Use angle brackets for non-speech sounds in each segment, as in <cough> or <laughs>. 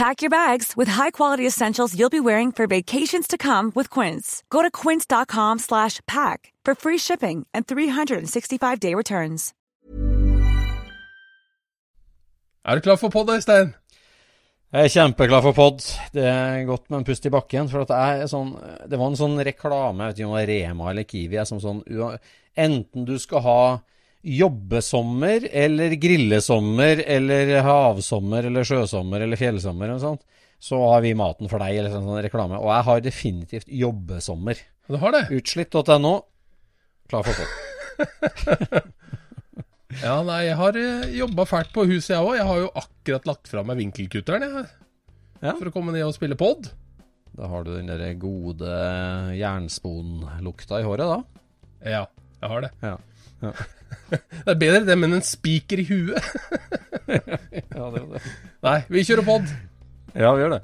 Pack your bags with high-quality essentials you'll be wearing for vacations to come with Quince. Go to quince.com slash pack for free shipping and 365-day returns. Er du klar for pod, Øystein? Jeg er kjempeklar for pod. Det er godt med en pust i bakken. For at jeg er sånn, det var en sånn reklame, jeg vet ikke om det var Rema eller Kiwi, som sånn Enten du skal ha jobbesommer eller grillesommer eller havsommer eller sjøsommer eller fjellsommer eller sånt, så har vi maten for deg, eller sånn, sånn reklame. Og jeg har definitivt jobbesommer. Du har det? Utslitt.no. Klar for pod. <laughs> Ja, nei, jeg har jobba fælt på huset, jeg òg. Jeg har jo akkurat lagt fra meg vinkelkutteren jeg, Ja. for å komme ned og spille pod. Da har du den der gode jernsponlukta i håret, da. Ja, jeg har det. Ja. Ja. <laughs> Det er bedre det med en spiker i huet. <laughs> Ja, det, det. Nei, vi kjører pod. ja, vi gjør det.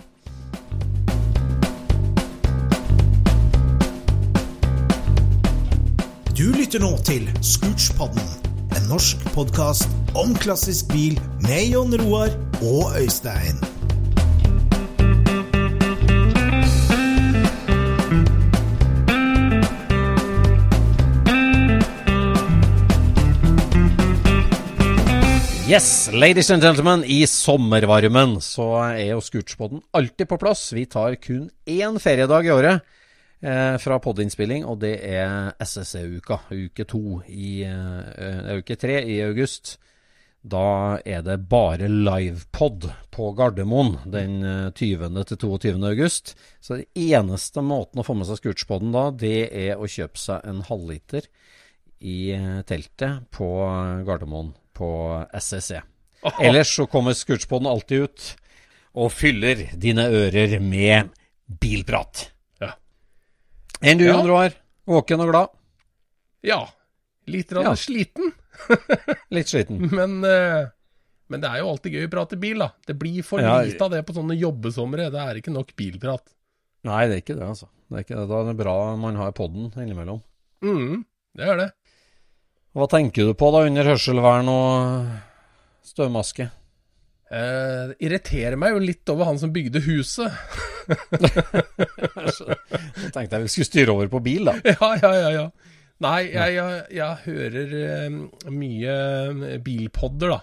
Du lytter nå til Scootspodden, en norsk podkast om klassisk bil med Jon Roar og Øystein. Yes, ladies and gentlemen, i sommervarmen så er jo Scootspodden alltid på plass. Vi tar kun én feriedag i året eh, fra podinnspilling, og det er SSE-uka, uke to i eh, uke tre i august. Da er det bare livepod på Gardermoen den eh, 20. til 22. august. Så det eneste måten å få med seg Scootspodden da, det er å kjøpe seg en halvliter i eh, teltet på Gardermoen på SSE. Ellers så kommer Scootspoden alltid ut og fyller dine ører med bilprat. Ja. Enn du, Ja. Jon Roar? Våken og glad? Ja. Litt rann Ja. sliten, <laughs> Litt sliten. men, eh, men det er jo alltid gøy å prate bil, da. Det blir for Ja. lite av det på sånne jobbesomre. Det er ikke nok bilprat. Nei, det er ikke det, altså. Det er ikke det. Da er det bra man har podden innimellom. mm, det er det. Hva tenker du på da under hørselvern og støvmaske? Eh, det irriterer meg jo litt over han som bygde huset. <laughs> Så tenkte jeg vi skulle styre over på bil, da. <laughs> Ja, ja, ja. ja. Nei, jeg, jeg, jeg hører eh, mye bilpodder, da.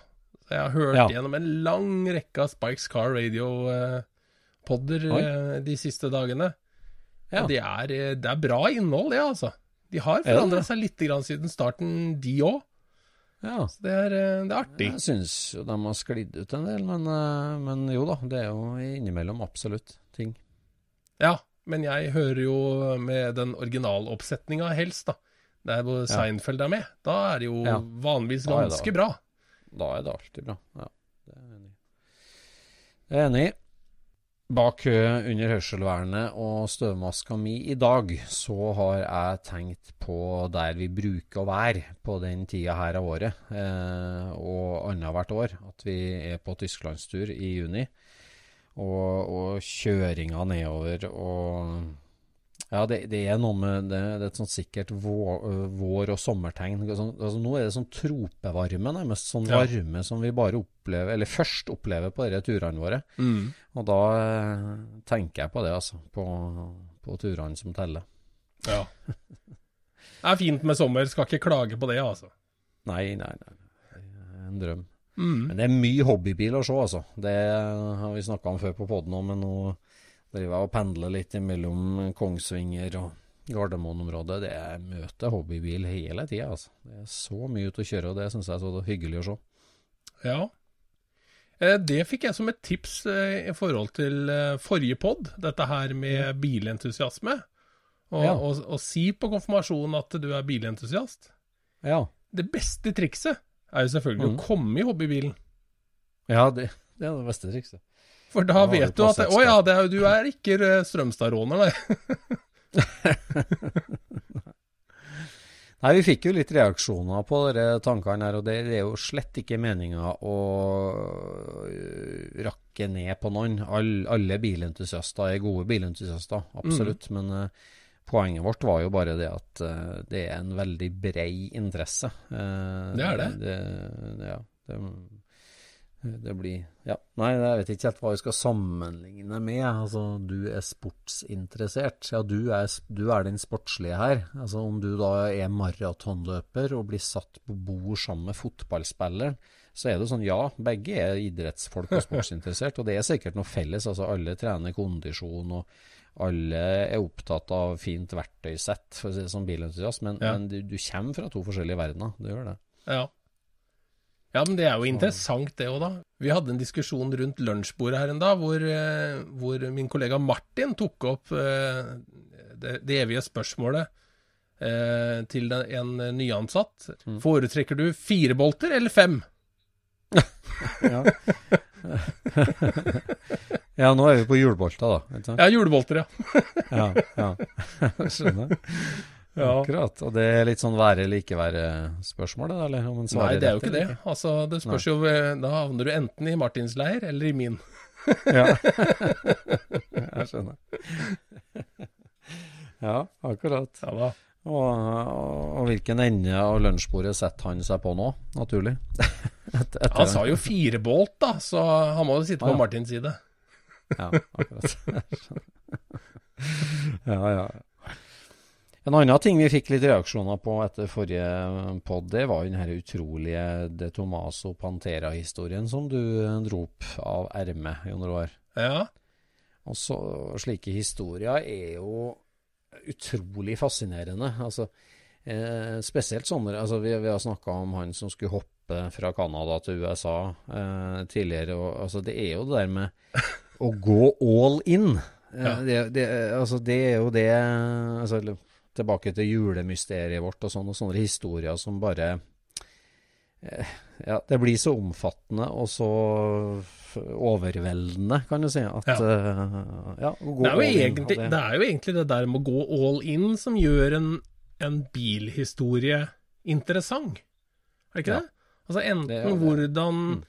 Jeg har hørt Ja. gjennom en lang rekke av Spikes Car Radio-podder uh, de siste dagene. Ja. Det er, eh, det er bra innhold, det, altså. De har forandra seg litt grann siden starten, de òg. Ja. Det, er, eh, det er artig. Jeg syns jo de har sklidd ut en del, men, eh, men jo da. Det er jo innimellom absolutt ting. Ja, men jeg hører jo med den originaloppsetninga helst, da. Der hvor Seinfeld er med. Da er det jo Ja. vanligvis Da er det- ganske bra. Da er det alltid bra. Ja, det er jeg enig i. Det er jeg enig i. Bak under hørselvernet og støvmaska mi i dag, så har jeg tenkt på der vi bruker å være på den tida her av året, eh, og annethvert år. At vi er på tysklandstur i juni. Og, og kjøringa nedover og Ja, det, det er noe med det, det er et sånt sikkert vår, vår- og sommertegn. Altså, altså, nå er det sånn tropevarme, nærmest sånn Ja. varme som vi bare opplever, eller først opplever på disse turene våre. Og da eh, tenker jeg på det, altså. På, på turene som teller. Ja. Det er fint med sommer, skal ikke klage på det, altså. Nei, nei, nei. Det er en drøm. Mm. Men det er mye hobbybil å se, altså. Det har vi snakka om før på poden òg, men nå driver og pendler litt mellom Kongsvinger og Gardermoen-området. Det er møter hobbybil hele tida, altså. Det er så mye ute å kjøre, og det syns jeg er så hyggelig å se. Ja. Eh, Det fikk jeg som et tips eh, i forhold til eh, forrige pod, dette her med bilentusiasme. Og, Ja. og, og si på konfirmasjonen at du er bilentusiast. Ja, Det beste trikset er jo selvfølgelig mm. å komme i hobbybilen. ja det, det er det beste trikset. For da ja, vet du at Å ja, det er, du er ikke Strømstad-råner, nei. <laughs> Nei, vi fikk jo litt reaksjoner på de tankene her, og det, det er jo slett ikke meninga å øh, rakke ned på noen. All, alle bilentusiaster er gode bilentusiaster, absolutt. Men uh, poenget vårt var jo bare det at uh, det er en veldig brei interesse. Uh, Det er det. det, det ja, det, det blir Ja. Nei, jeg vet ikke helt hva vi skal sammenligne med. Altså, du er sportsinteressert. Ja, du er, du er den sportslige her. Altså, om du da er maratonløper og blir satt på bord sammen med fotballspilleren, så er det sånn, ja, begge er idrettsfolk og sportsinteressert, og det er sikkert noe felles. Altså, alle trener kondisjon, og alle er opptatt av fint verktøysett, for å si det som bilentusiast, men, Ja. men du, du kommer fra to forskjellige verdener. Du gjør det. Ja. Ja, men det er jo interessant det òg, da. Vi hadde en diskusjon rundt lunsjbordet her en dag, hvor, eh, hvor min kollega Martin tok opp eh, det, det evige spørsmålet eh, til den, en nyansatt. Foretrekker du fire bolter eller fem? <laughs> Ja. <laughs> ja, nå er vi på julebolter, da. Ja, julebolter, ja. Ja, ja. <laughs> Skjønner. Ja. Akkurat. Og det er litt sånn være eller ikke være-spørsmålet, eller? Om en Nei, det er jo ikke det. Altså, det spørs jo Da havner du enten i Martins leir eller i min. <laughs> Ja. <laughs> Jeg skjønner. <laughs> Ja, akkurat. Ja da. Og, og, og hvilken ende av lunsjbordet setter han seg på nå, naturlig? Et, Han sa jo fire bolt, da, så han må jo sitte Ah, på. Martins side. Ja, akkurat. ja, ja. En annen ting vi fikk litt reaksjoner på etter forrige pod, det var den her utrolige De Tomaso Pantera-historien som du dro opp av ermet, Jon Roar. Ja. Og så slike historier er jo utrolig fascinerende. Altså, eh, spesielt sånne altså, vi, vi har snakka om han som skulle hoppe fra Canada til USA eh, tidligere. Og, altså, det er jo det der med å gå all in. Eh, Ja. det, det, altså, det er jo det altså, eller, Tilbake til julemysteriet vårt og sånne, og sånne historier som bare eh, Ja, det blir så omfattende og så overveldende, kan du si. At Ja. eh, ja, Det er, egentlig, det. det er jo egentlig det der med å gå all in som gjør en, en bilhistorie interessant. Er det ikke Ja. det? Altså enten hvordan Mm.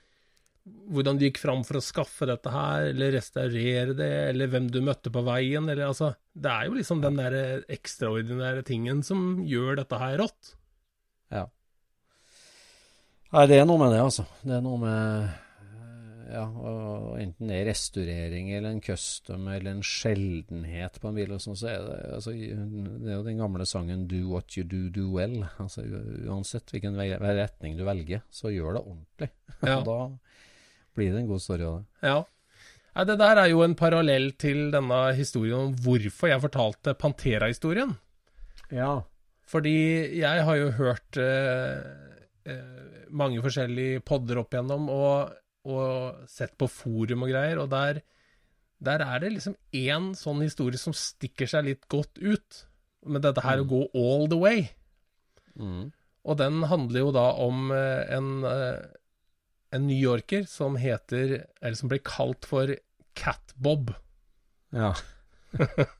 Hvordan du gikk fram for å skaffe dette her, eller restaurere det, eller hvem du møtte på veien, eller altså Det er jo liksom den der ekstraordinære tingen som gjør dette her rått. Ja. Nei, det er noe med det, altså. Det er noe med ja, og enten det er restaurering eller en custom eller en sjeldenhet på en bil, og sånn, så er det altså, Det er jo den gamle sangen 'Do what you do, do well'. Altså Uansett hvilken vei- retning du velger, så gjør det ordentlig. Ja. <laughs> Da blir det en god story av det. Ja. Nei, det der er jo en parallell til denne historien om hvorfor jeg fortalte Pantera-historien. Ja. Fordi jeg har jo hørt eh, eh, mange forskjellige podder opp igjennom, og, og sett på forum og greier, og der, der er det liksom én sånn historie som stikker seg litt godt ut. Med dette her å gå all the way. Mm. Og den handler jo da om eh, en, eh, en newyorker som heter, eller som ble kalt for Cat-Bob. ja. <laughs>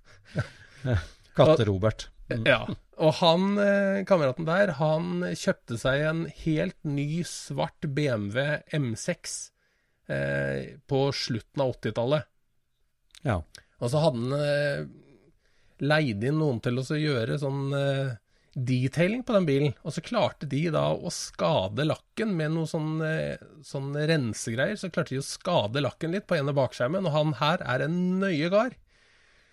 Katte-Robert. Mm. Ja, og han, eh, kameraten der, han kjøpte seg en helt ny svart BMW M6 eh, på slutten av 80-tallet. Ja. Og så hadde han eh, leid inn noen til å gjøre sånn eh, detailing på den bilen. Og så klarte de da å skade lakken med noe sånn, eh, sånn rensegreier. Så klarte de å skade lakken litt på en av bakskjermen, og han her er en nøye gard.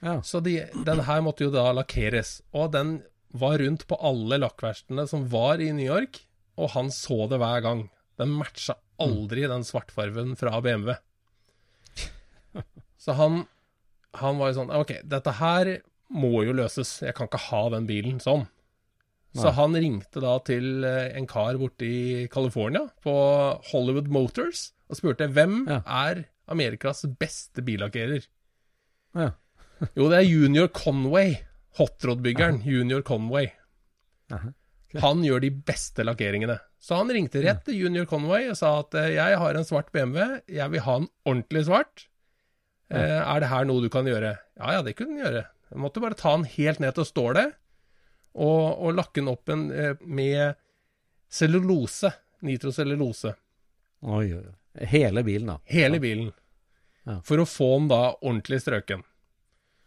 Ja. Så de, den her måtte jo da lakkeres. Og den var rundt på alle lakkverkstedene som var i New York, og han så det hver gang. Den matcha aldri den svartfarven fra BMW. <laughs> Så han, han var jo sånn OK, dette her må jo løses. Jeg kan ikke ha den bilen sånn. Så han ringte da til eh, en kar borte i California, på Hollywood Motors, og spurte hvem Ja. er Amerikas beste billakkerer. Ja. <laughs> Jo, det er Junior Conway. Hotrod-byggeren Junior Conway. Okay. Han gjør de beste lakkeringene. Så han ringte rett til Junior Conway og sa at eh, jeg har en svart BMW, jeg vil ha en ordentlig svart. Eh, er det her noe du kan gjøre? Ja ja, det kunne han gjøre. Jeg måtte bare ta den helt ned til stålet, og, og lakke den opp en, eh, med cellulose. Nitrocellulose. Oi, oi. Hele bilen, da. Hele bilen. Ja. For å få den da ordentlig strøken.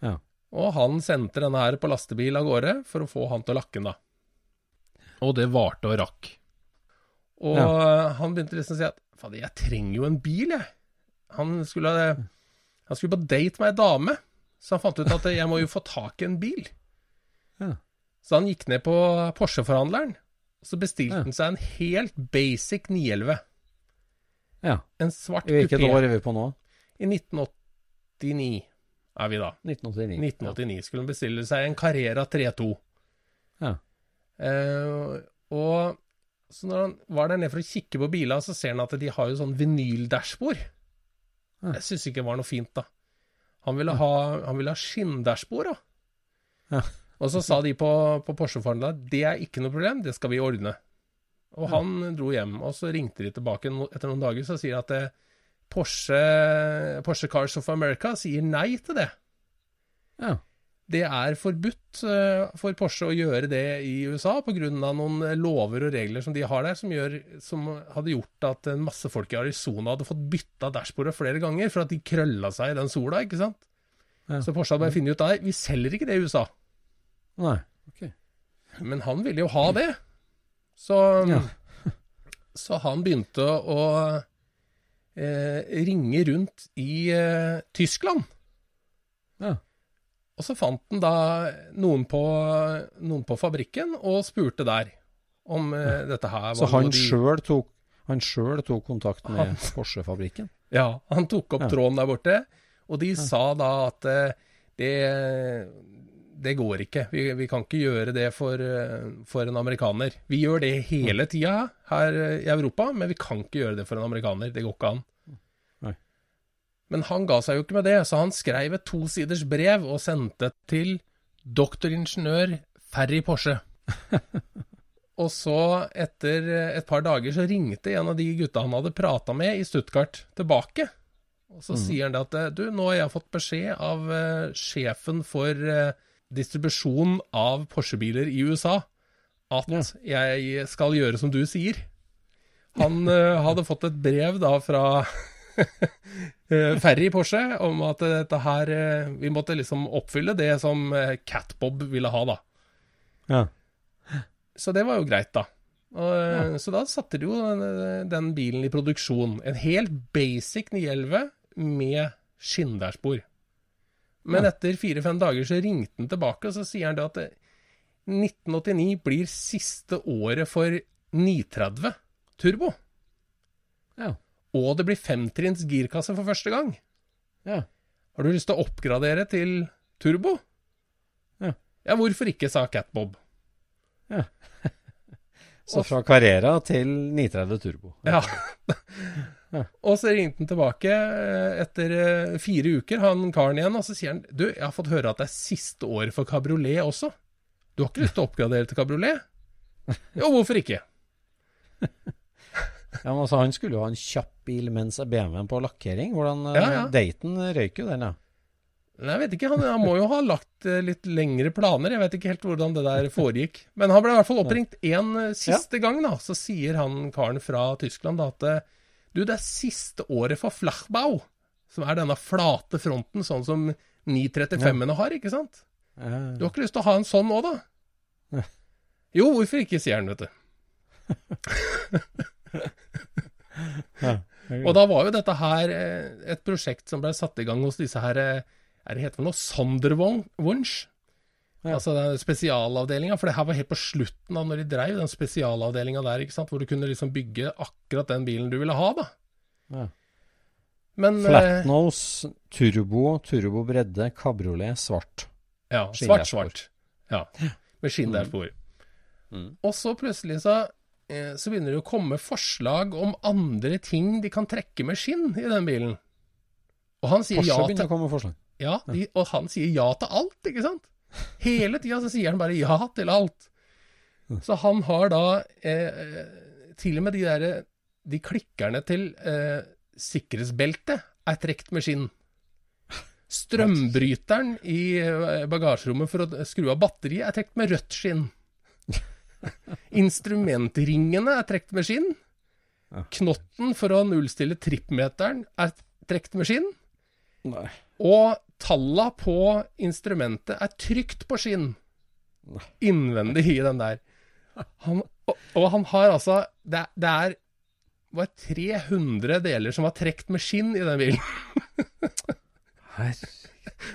Ja. Og han sendte denne her på lastebil av gårde for å få han til å lakke den, da. Og det varte og rakk. Og han begynte liksom å si at fader, jeg trenger jo en bil, jeg. Han skulle, han skulle på date med ei dame, så han fant ut at jeg må jo få tak i en bil. Ja. Så han gikk ned på Porsche-forhandleren, og så bestilte Ja. han seg en helt basic 911. Ja. En svart kupé. hvilket år er vi på nå? I 1989 er vi da. 1989. 1989 skulle han bestille seg en Carrera 3.2. Ja. Uh, og så når han var der nede for å kikke på bilene, så ser han at de har jo sånn vinyldashbord. Ja. Jeg syns ikke det var noe fint, da. Han ville ha, han ville ha skinndashbord, da. Ja. Og så sa de på, på Porsche-forhandla det er ikke noe problem, det skal vi ordne. Og han dro hjem, og så ringte de tilbake etter noen dager, så sier de at eh, Porsche, Porsche Cars of America sier nei til det. Ja. Det er forbudt eh, for Porsche å gjøre det i USA pga. noen lover og regler som de har der, som, gjør, som hadde gjort at en masse folk i Arizona hadde fått bytta dashbordet flere ganger for at de krølla seg i den sola, ikke sant. Ja. Så Porsche hadde bare funnet ut nei, vi selger ikke det i USA. Nei. Ok. Men han ville jo ha det. Så, Ja. <laughs> så han begynte å eh, ringe rundt i eh, Tyskland. Ja. Og så fant han da noen på, noen på fabrikken og spurte der om eh, dette her var Så han de- sjøl tok, tok kontakt med Han- Porsche-fabrikken? Ja, han tok opp Ja. tråden der borte, og de sa da at eh, det, det går ikke. Vi, vi kan ikke gjøre det for, eh, for en amerikaner. Vi gjør det hele tida her eh, i Europa, men vi kan ikke gjøre det for en amerikaner. Det går ikke an. Nei. Men han ga seg jo ikke med det, så han skrev et tosiders brev og sendte til doktoringeniør Ferry Porsche. <laughs> Og så, etter et par dager, så ringte en av de gutta han hadde prata med i Stuttgart, tilbake. Og så sier han det at du, nå har jeg fått beskjed av uh, sjefen for eh, distribusjon av Porsche-biler i USA at jeg skal gjøre som du sier. Han uh, <laughs> hadde fått et brev da fra <laughs> eh, Ferry Porsche om at dette her eh, Vi måtte liksom oppfylle det som Catbob ville ha, da. Ja. Så det var jo greit, da. Og, Så da satte de jo den, den bilen i produksjon. En helt basic 911 med skinndashbord. Men etter fire-fem dager så ringte han tilbake, og så sier han det at eh, 1989 blir siste året for 930 turbo. Ja. Og det blir femtrinns girkasse for første gang. Ja. Har du lyst til å oppgradere til turbo? Ja. Ja, hvorfor ikke, sa Catbob. <laughs> Så fra Carrera til 930 Turbo. Ja. <laughs> og så ringte han tilbake eh, etter eh, fire uker, han karen igjen, og så sier han Du, jeg har fått høre at det er siste året for kabriolet også. Du har ikke lyst til å oppgradere til kabriolet? Jo, hvorfor ikke? <laughs> Ja, men altså, han skulle jo ha en kjapp bil mens BMW-en på lakkering. Hvordan eh, Ja, ja. Daten røyk jo den, ja. Nei, Jeg vet ikke, han, han må jo ha lagt litt lengre planer. Jeg vet ikke helt hvordan det der foregikk. Men han ble i hvert fall oppringt en siste siste gang, da. Så sier han karen fra Tyskland da at du, det er siste året for Flachbau, som er denne flate fronten, sånn som 935-ene har, ikke sant? Du har ikke lyst til å ha en sånn nå, da? Jo, hvorfor ikke, sier han, vet du. <laughs> Og da var jo dette her eh, et prosjekt som ble satt i gang hos disse her eh, Er det heter for noe Sonderwunsch? Altså den spesialavdelinga, for det her var helt på slutten av når de dreiv den spesialavdelinga der, ikke sant, hvor du kunne liksom bygge akkurat den bilen du ville ha, da. Ja. Men eh, Flatnose, turbo, turbo bredde, kabriolet, svart. Ja, svart-svart. Ja, med skinndashbord. Og så plutselig så, eh, så begynner det å komme forslag om andre ting de kan trekke med skinn i den bilen. Og han sier Porsche ja begynner til å komme forslag. Ja, de, og han sier ja til alt, ikke sant? Hele tida så sier han bare ja til alt. Så han har da eh, til og med de derre De klikkerne til eh, sikkerhetsbeltet er trukket med skinn. Strømbryteren i eh, bagasjerommet for å skru av batteriet er trukket med rødt skinn. Instrumentringene er trukket med skinn. Knotten for å nullstille trippmeteren er trukket med skinn. Nei. Og talla på instrumentet er trygt på skinn. Innvendig i den der. Han, og, og han har altså Det, det er var 300 deler som var trukket med skinn i den bilen.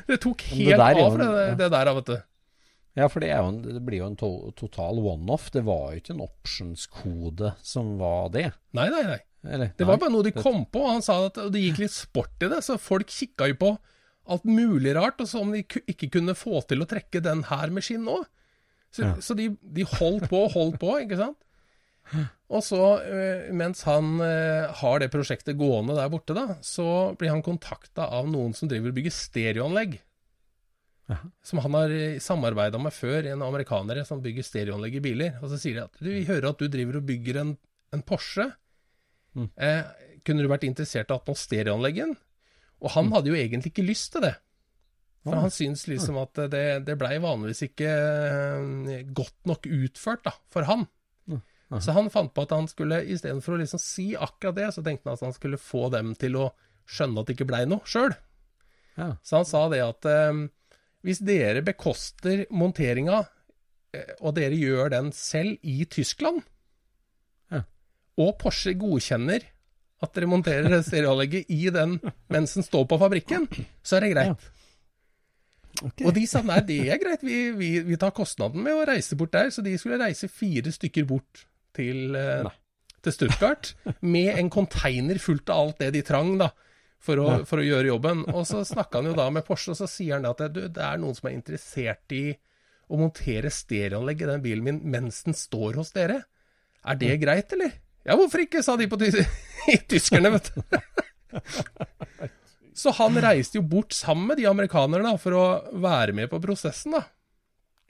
Det tok helt det av, en- det, det der, vet du. Ja, for det, en, det blir jo en to, total one-off. Det var jo ikke en options-kode som var det. Nei, nei, nei. Eller? Det var bare noe de kom på. og Han sa at det gikk litt sport i det, så folk kikka jo på alt mulig rart, og så om de ikke kunne få til å trekke den her med skinn òg. Så, Ja. så de, de holdt på og holdt på, ikke sant. Og så, eh, mens han eh, har det prosjektet gående der borte, da, så blir han kontakta av noen som driver og bygger stereoanlegg. Som han har samarbeida med før, en amerikanere som bygger stereoanlegg i biler. Og så sier de at du, vi hører at du driver og bygger en, en Porsche. Eh, kunne du vært interessert i den? Og han hadde jo egentlig ikke lyst til det. For han syns liksom at det, det blei vanligvis ikke eh, godt nok utført da, for han. Så han fant på at han skulle, istedenfor å liksom si akkurat det, så tenkte han at han skulle få dem til å skjønne at det ikke blei noe sjøl. Ja. Så han sa det at eh, hvis dere bekoster monteringa, eh, og dere gjør den selv i Tyskland. Og Porsche godkjenner at dere monterer stereoanlegget i den mens den står på fabrikken, så er det greit. Og de sa nei, det er greit, vi, vi, vi tar kostnaden med å reise bort der. Så de skulle reise fire stykker bort til, eh, til Stuttgart med en container fullt av alt det de trang da, for å, for å gjøre jobben. Og så snakka han jo da med Porsche, og så sier han at du, det er noen som er interessert i å montere stereoanlegg i den bilen min mens den står hos dere. Er det greit, eller? Ja, hvorfor ikke, sa de på ty <laughs> tyskerne, vet du. Så han reiste jo bort sammen med de amerikanerne da, for å være med på prosessen, da.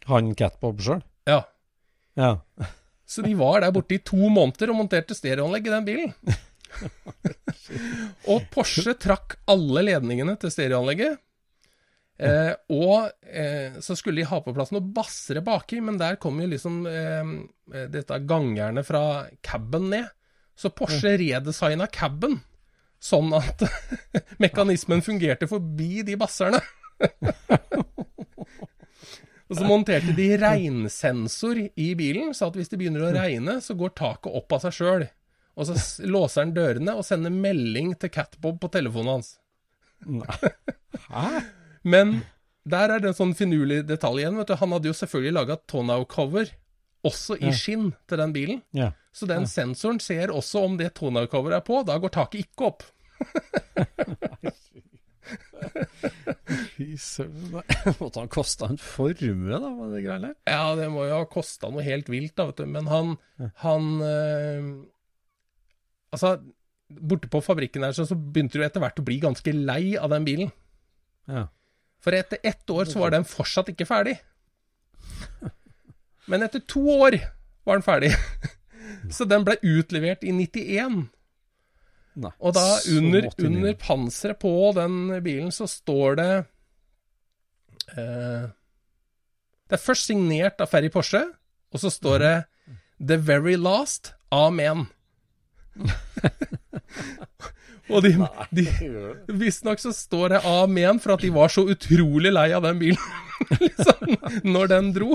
Han Catbob sjøl? Ja. Ja. Så de var der borte i to måneder og monterte stereoanlegg i den bilen. <laughs> og Porsche trakk alle ledningene til stereoanlegget. Eh, og eh, så skulle de ha på plass noen bassere baki, men der kom jo liksom eh, dette gangjernet fra caben ned. Så Porsche redesigna caben sånn at <laughs> mekanismen fungerte forbi de basserne. <laughs> Og så monterte de regnsensor i bilen, så at hvis det begynner å regne, så går taket opp av seg sjøl. Og så låser han dørene og sender melding til Catbob på telefonen hans. Hæ? Men der er det en sånn finurlig detalj igjen. vet du. Han hadde jo selvfølgelig laga tonau-cover også i skinn til den bilen. Ja. Så den sensoren ser også om det tonau-coveret er på. Da går taket ikke opp. <laughs> Fy søren. <laughs> Måtte han kosta en formue, da, med det greiene der? Ja, det må jo ha kosta noe helt vilt, da, vet du. Men han, han eh, Altså, borte på fabrikken her så, så begynte du etter hvert å bli ganske lei av den bilen. Ja. For etter ett år så var den fortsatt ikke ferdig. <laughs> Men etter to år var den ferdig. <laughs> Så den ble utlevert i 91. Nei. Og da under, under panseret på den bilen så står det eh, Det er først signert av Ferry Porsche, og så står det 'The very last Amen'. <laughs> Og de, de Visstnok så står det amen for at de var så utrolig lei av den bilen <laughs> liksom, når den dro.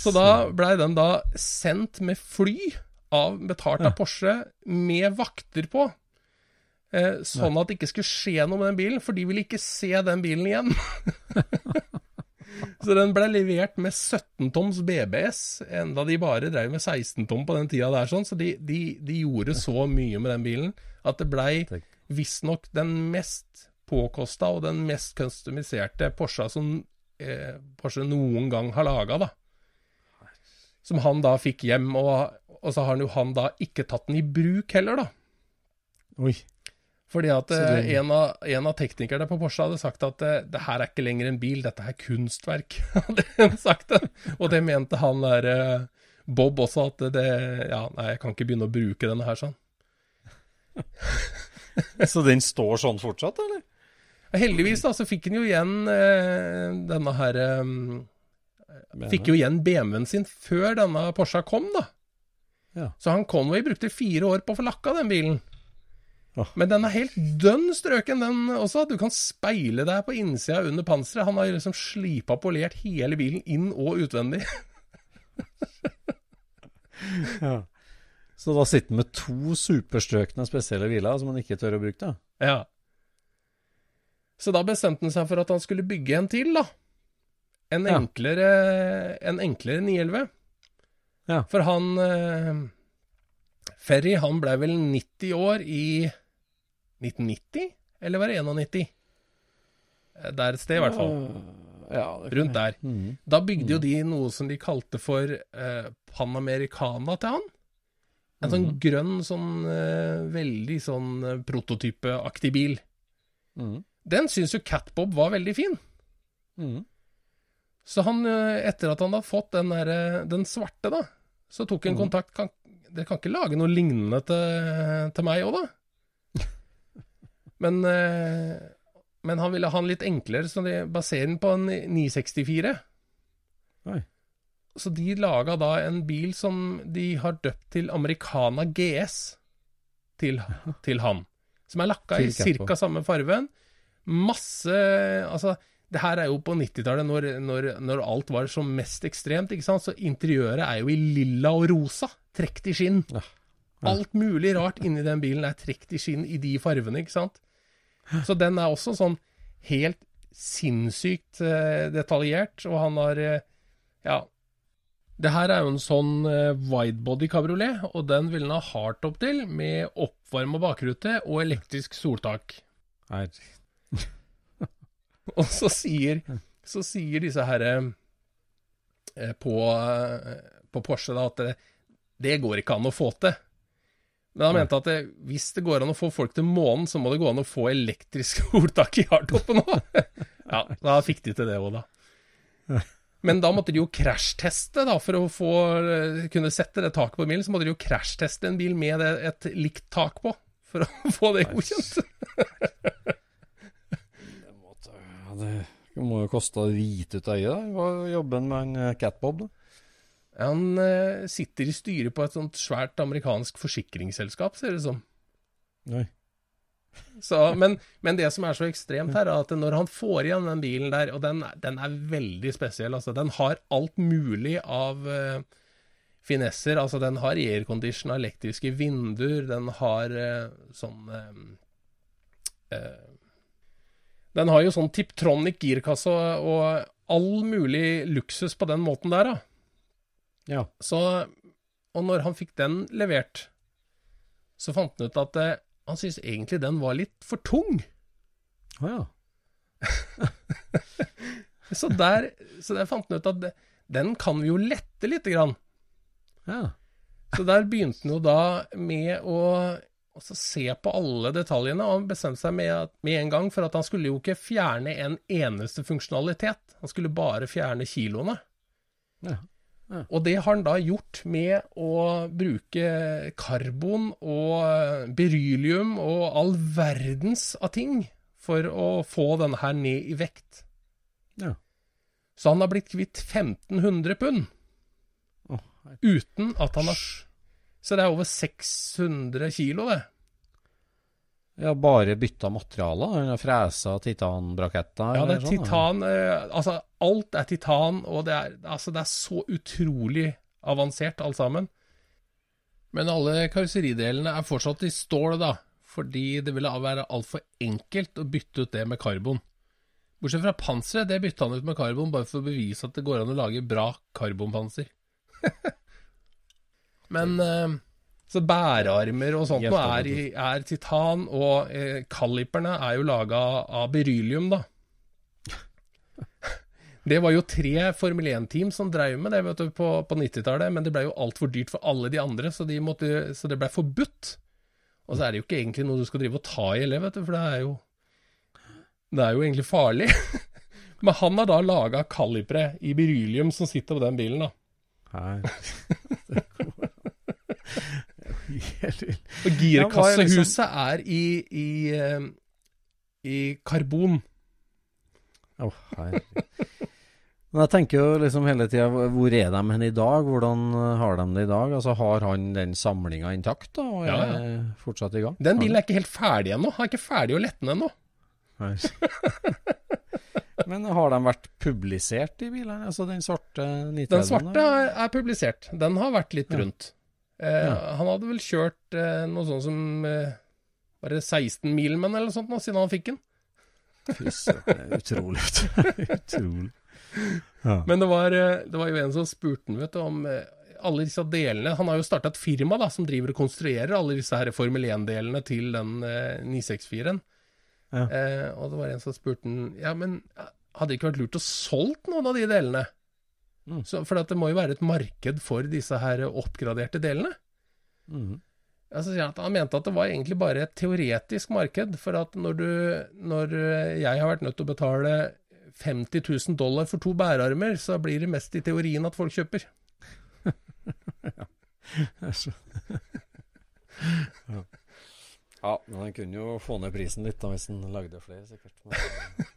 Så da blei den da sendt med fly, av, betalt av Porsche, med vakter på. Eh, sånn at det ikke skulle skje noe med den bilen, for de ville ikke se den bilen igjen. <laughs> Så den ble levert med 17 toms BBS, enda de bare drev med 16 tom på den tida der. sånn, Så de, de, de gjorde så mye med den bilen at det blei visstnok den mest påkosta og den mest customiserte Porscha som eh, Porsche noen gang har laga, da. Som han da fikk hjem, og, og så har han jo han da ikke tatt den i bruk heller, da. Oi. Fordi at eh, det- en, av, en av teknikerne på Porsche hadde sagt at eh, det her er ikke lenger en bil, dette er kunstverk. <laughs> hadde han sagt det. Og det mente han der eh, Bob også, at det Ja, nei, jeg kan ikke begynne å bruke denne her sånn. <laughs> Så den står sånn fortsatt, eller? Heldigvis da, så fikk han jo igjen eh, denne her eh, Fikk jo igjen BMW-en sin før denne Porscha kom, da. Ja. Så han Conway brukte fire år på å få lakka den bilen. Men den er helt dønn strøken, den også. Du kan speile deg på innsida under panseret. Han har liksom slipa polert hele bilen inn og utvendig. <laughs> Ja. Så da sitter han med to superstrøkne spesielle biler som han ikke tør å bruke, da? Ja. Så da bestemte han seg for at han skulle bygge en til, da. En Ja. enklere, en enklere 911. Ja. For han eh, Ferry, han ble vel 90 år i 1990? Eller var det 91? Det Der et sted, i hvert fall. Ja, Rundt der. Mm. Da bygde jo de noe som de kalte for eh, Panamericana til han. En sånn grønn, sånn eh, veldig sånn eh, prototypeaktig bil. Mhm. Den syns jo Catbob var veldig fin. Mhm. Så han, eh, etter at han har fått den, der, eh, den svarte, da, så tok han kontakt kan, Dere kan ikke lage noe lignende til, til meg òg, da? Men, eh, men han ville ha den litt enklere, så de baserer den på en 964. Oi. Så de laga da en bil som de har døpt til Americana GS til, til han. Som er lakka i ca. samme farven. Masse Altså, det her er jo på 90-tallet, når, når, når alt var som mest ekstremt, ikke sant. Så interiøret er jo i lilla og rosa. Trukket i skinn. Ja. Alt mulig rart inni den bilen er trukket i skinn i de farvene, ikke sant. Så den er også sånn helt sinnssykt eh, detaljert, og han har eh, Ja. Det her er jo en sånn eh, widebody kabriolet, og den vil han ha hardtop til, med oppvarma bakrute og elektrisk soltak. <laughs> Og så sier, så sier disse herre på, på Porsche da at det, det går ikke an å få til. Men han mente at det, hvis det går an å få folk til månen, så må det gå an å få elektrisk <laughs> ordtak i hardtoppen òg. <laughs> ja, da fikk de til det òg, da. <laughs> Men da måtte de jo krasjteste, da, for å få, eh, kunne sette det taket på bilen. Så måtte de jo krasjteste en bil med det, et likt tak på, for å få det godkjent. Ja, det må jo koste hvite ut av øyet, da. Hva jobber han med en eh, catbob, da? Han eh, sitter i styret på et sånt svært amerikansk forsikringsselskap, ser det ut som. Nei. Så, men, men det som er så ekstremt her, er at når han får igjen den bilen der, og den, den er veldig spesiell, altså. Den har alt mulig av eh, finesser. Altså, den har aircondition, elektriske vinduer, den har eh, sånn eh, eh, Den har jo sånn Tiptronic girkasse og, og all mulig luksus på den måten der, da. Ja. Så, og når han fikk den levert, så fant han ut at eh, han syntes egentlig den var litt for tung. Å ja. <laughs> Så der, så der fant han ut at det, den kan vi jo lette lite grann. Ja. Så der begynte han jo da med å se på alle detaljene, og han bestemte seg med, med en gang for at han skulle jo ikke fjerne en eneste funksjonalitet. Han skulle bare fjerne kiloene. Ja. Og det har han da gjort med å bruke karbon og berylium og all verdens av ting for å få denne her ned i vekt. Ja. Så han har blitt kvitt 1500 pund Oh, uten at han har Så det er over 600 kilo, det. Ja, bare bytta materialer? Hun har fresa titanbraketter? Ja, det er sånn, titan eh, Altså, alt er titan, og det er, altså, det er så utrolig avansert, alt sammen. Men alle karosseridelene er fortsatt i stål, da. Fordi det ville være altfor enkelt å bytte ut det med karbon. Bortsett fra panseret, det bytta han ut med karbon bare for å bevise at det går an å lage bra karbonpanser. <laughs> Men eh, Så bærearmer og sånt noe er, er titan, og eh, kaliperne er jo laga av berylium, da. <laughs> Det var jo tre Formel 1-team som drev med det vet du, på, på 90-tallet, men det ble jo altfor dyrt for alle de andre, så, de måtte, så det ble forbudt. Og så er det jo ikke egentlig noe du skal drive og ta i heller, vet du, for det er jo Det er jo egentlig farlig. <laughs> Men han har da laga kalipere i berylium som sitter på den bilen, da. Her. <laughs> Og girkassehuset er i, i, i karbon. Å, herregud. Men jeg tenker jo liksom hele tida, hvor er de hen i dag? Hvordan har de det i dag? Altså Har han den samlinga intakt, da? Og Ja, ja. fortsatt i gang? Den bilen er ikke helt ferdig ennå. Han er ikke ferdig å lette den ennå. <laughs> Men har de vært publisert i bilene? Altså den svarte 930? Den svarte er, er publisert. Den har vært litt Ja. Rundt. Eh, Han hadde vel kjørt eh, noe sånt som Var det 16 mil med den eller noe sånt nå, siden han fikk den. Fy søren, utrolig. <laughs> utrolig. Ja. Men det var, eh, det var jo en som spurte han, vet du, om eh, alle disse delene Han har jo starta et firma da, som driver og konstruerer alle disse her Formel 1-delene til den eh, 964-en. Ja. Eh, og det var en som spurte han Ja, men eh, hadde det ikke vært lurt å solgt noen av de delene? Mm. Så, for at det må jo være et marked for disse her oppgraderte delene. Mm. Altså, han mente at det var egentlig bare et teoretisk marked. For at når, du, når eh, jeg har vært nødt til å betale 50 000 dollar for to bærearmer, så blir det mest i teorien at folk kjøper. <laughs> ja. ja, men han kunne jo få ned prisen litt da, hvis han lagde flere, sikkert. Men,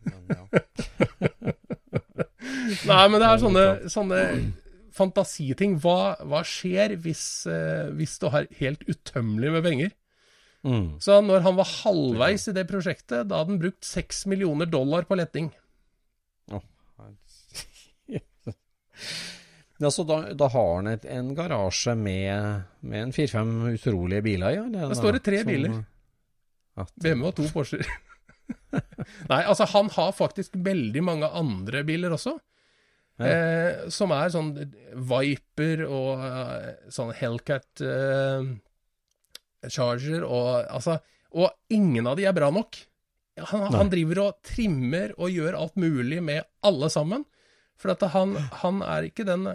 men ja. <laughs> Nei, men det er sånne, sånne fantasiting. Hva, hva skjer hvis, eh, hvis du har helt utømmelig med penger? Mm. Så når han var halvveis i det prosjektet, da hadde han brukt 6 millioner dollar på letting. <laughs> Ja, så da, da har han et, en garasje med, med en fire-fem utrolige biler i? Ja, Der står det tre biler. At, BMW og to Porscher. <laughs> Nei, altså han har faktisk veldig mange andre biler også. Ja. Eh, som er sånn Viper og uh, sånn Hellcat uh, Charger og altså Og ingen av de er bra nok. Han, han driver og trimmer og gjør alt mulig med alle sammen. For at han, han er ikke den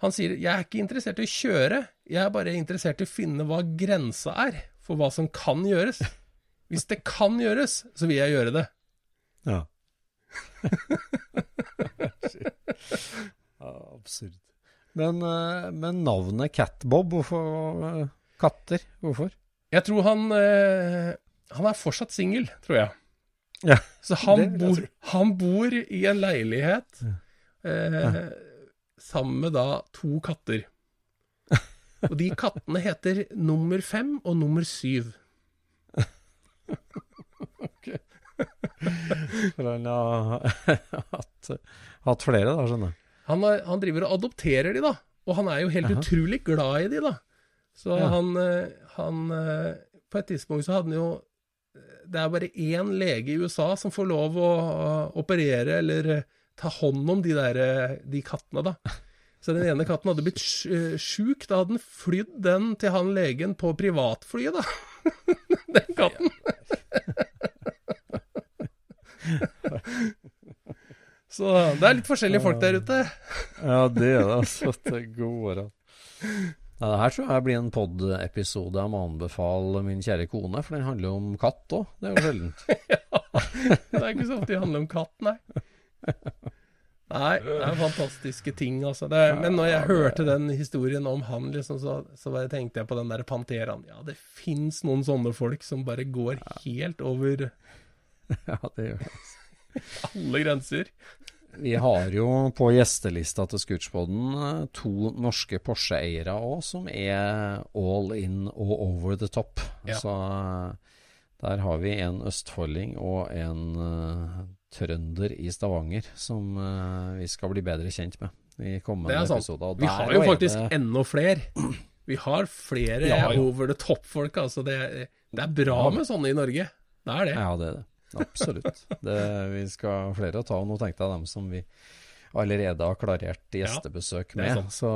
Han sier 'jeg er ikke interessert i å kjøre, jeg er bare interessert i å finne hva grensa er for hva som kan gjøres'. Hvis det kan gjøres, så vil jeg gjøre det. Ja. Ja absurd. Men, eh, men navnet Catbob, hvorfor eh, katter? Hvorfor? Jeg tror han eh, Han er fortsatt singel, tror jeg. Ja, Så han bor, han bor i en leilighet eh, sammen med da to katter. <laughs> Og de kattene heter nummer fem og nummer syv. <laughs> han har <laughs> hatt, hatt flere, da, skjønner jeg. Han, han driver og adopterer de, da. Og han er jo helt Aha. utrolig glad i de, da. Så Ja. han, eh, han eh, På et tidspunkt så hadde han jo Det er bare én lege i USA som får lov å å operere eller eh, ta hånd om de der de kattene, da. Så den ene katten hadde blitt sj- sjuk. Da hadde han flydd den til han legen på privatflyet, da. <laughs> Den katten. <laughs> Så det er litt forskjellige folk der ute. <laughs> Ja, det er det, altså. Det går an. Ja, det her tror jeg blir en pod-episode jeg må anbefale min kjære kone, for den handler jo om katt òg. Det er jo sjeldent. <laughs> Det er ikke så ofte det handler om katt, nei. Nei, det er fantastiske ting, altså. Det men når jeg hørte den historien om han, liksom, så, så tenkte jeg på den der Panteraen. Ja, det fins noen sånne folk som bare går helt over Ja, det gjør det. Alle grenser. Vi har jo på gjestelista til Scootspoden eh, to norske Porsche-eiere òg, som er all in og over the top. Ja. Så eh, Der har vi en østfolding og en uh, trønder i Stavanger som uh, vi skal bli bedre kjent med i kommende er episoder. Vi har jo faktisk det- enda flere. Vi har flere Ja, ja. over the top-folk. Altså det, det er bra med sånne i Norge. Det er det. Ja, det er det. Absolutt. Det, vi skal flere å ta. og Nå tenkte jeg dem som vi allerede har klarert gjestebesøk er med. Så,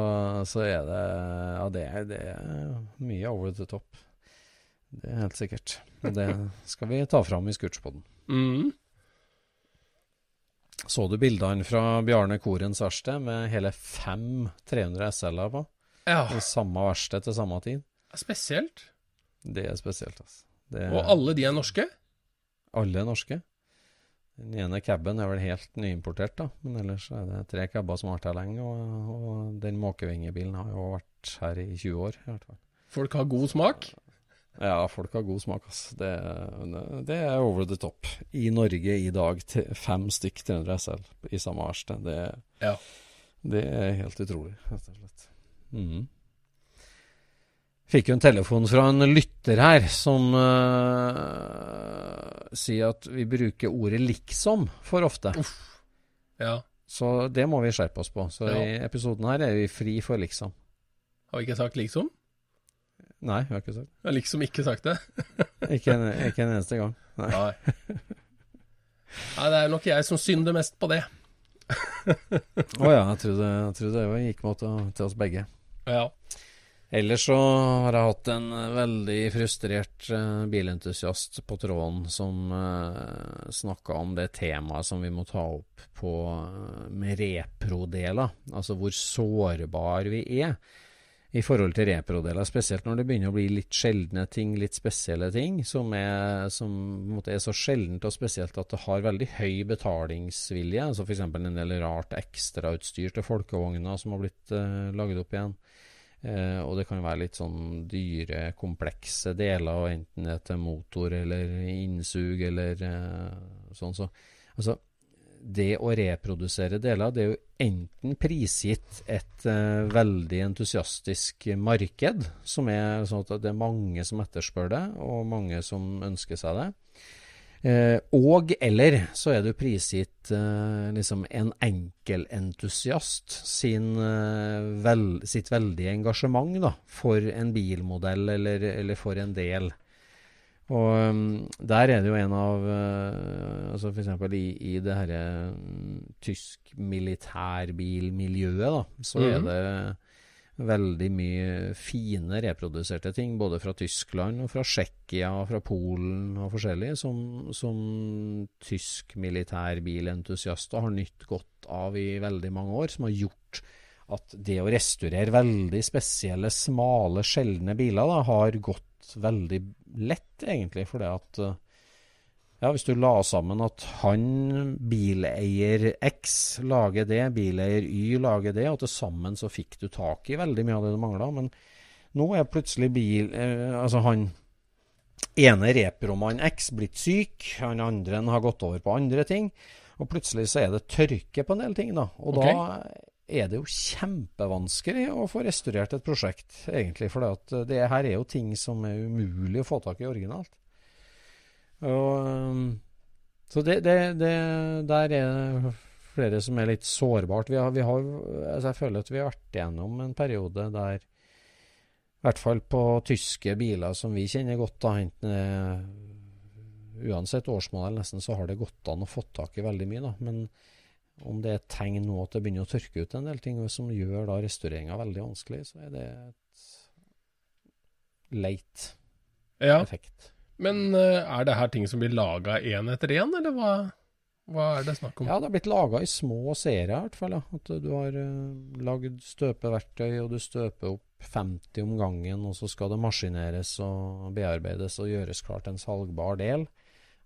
så er det Ja, det er, det er mye over the top. Det er helt sikkert. Det skal vi ta fram i Scootspoden. Mm. Så du bildene fra Bjarne Korens verksted med hele fem 300 SL-er på? Ja, I samme verksted til samme tid? spesielt. Det er spesielt, altså. Det Og alle de er norske? Alle er norske. Den ene caben er vel helt nyimportert, da. Men ellers er det tre caber som har vært her lenge. Og, og den måkevingebilen har jo vært her i 20 år, i hvert fall. Folk har god smak? Ja, folk har god smak, altså. Det, det er over the top. I Norge i dag, fem stykk 300 SL i samme verksted. Det, Ja. det er helt utrolig, rett og slett. Mhm. Fikk jo en telefon fra en lytter her som uh, sier at vi bruker ordet 'liksom' for ofte. Ja. Så det må vi skjerpe oss på. Så Ja. i episoden her er vi fri for 'liksom'. Har vi ikke sagt liksom? Nei, vi har ikke sagt Jeg har liksom ikke sagt det. <laughs> Ikke en, ikke en eneste gang. Nei. Nei. Nei, det er nok jeg som synder mest på det. Å ja, jeg trodde, jeg trodde det gikk mot til oss begge. Ja. Ellers så har jeg hatt en eh, veldig frustrert eh, bilentusiast på tråden som uh, snakka om det temaet som vi må ta opp på, eh, med reprodeler. Altså hvor sårbar vi er i forhold til reprodeler. Spesielt når det begynner å bli litt sjeldne ting, litt spesielle ting, som er, som er så sjeldent og spesielt at det har veldig høy betalingsvilje. Altså F.eks. en del rart ekstrautstyr til folkevogner som har blitt laget opp igjen. Eh, og det kan være litt sånn dyre, komplekse deler, enten det er til motor eller innsug eller eh, sånn. Så altså, det å reprodusere deler, det er jo enten prisgitt et eh, veldig entusiastisk marked, som er sånn at det er mange som etterspør det, og mange som ønsker seg det. Eh, og eller så er jo prisgitt eh, liksom en enkelentusiast sin, eh, vel, sitt veldige engasjement da, for en bilmodell eller, eller for en del. Og um, der er det jo en av altså F.eks. i, i det herre um, tysk militærbilmiljøet, da, så er Mhm. det veldig mye fine reproduserte ting, både fra Tyskland og fra Tsjekkia og fra Polen og forskjellig, som, som tysk militærbilentusiaster har nytt godt av i veldig mange år, som har gjort at det å restaurere veldig spesielle, smale, sjeldne biler da, har gått veldig lett, egentlig, fordi at eh, ja, hvis du la sammen at han, bileier X, lager det, bileier Y lager det, og til sammen så fikk du tak i veldig mye av det du mangla. Men nå er plutselig bil eh, Altså, han ene repromann X blitt syk, han andre har gått over på andre ting, og plutselig så er det tørke på en del ting, da. Og okay. da er det jo kjempevanskelig å få restaurert et prosjekt, egentlig. For det her er jo ting som er umulig å få tak i originalt. Og, um, så det, det, det, der er det flere som er litt sårbart. Vi har, vi har, altså jeg føler at vi har vært igjennom en periode der i hvert fall på tyske biler som vi kjenner godt, da, enten uansett årsmodell nesten, så har det gått an å få tak i veldig mye. da, Men om det er et tegn nå at det begynner å tørke ut en del ting som gjør da restaureringa veldig vanskelig, så er det et leit ja. effekt. Men eh, er det her ting som blir laga én etter én, eller hva, hva er det snakk om? Ja, det har blitt laga i små serier, i hvert fall. Ja. At du har uh, lagd støpeverktøy, og du støper opp 50 om gangen, og så skal det maskineres og bearbeides og gjøres klart en salgbar del.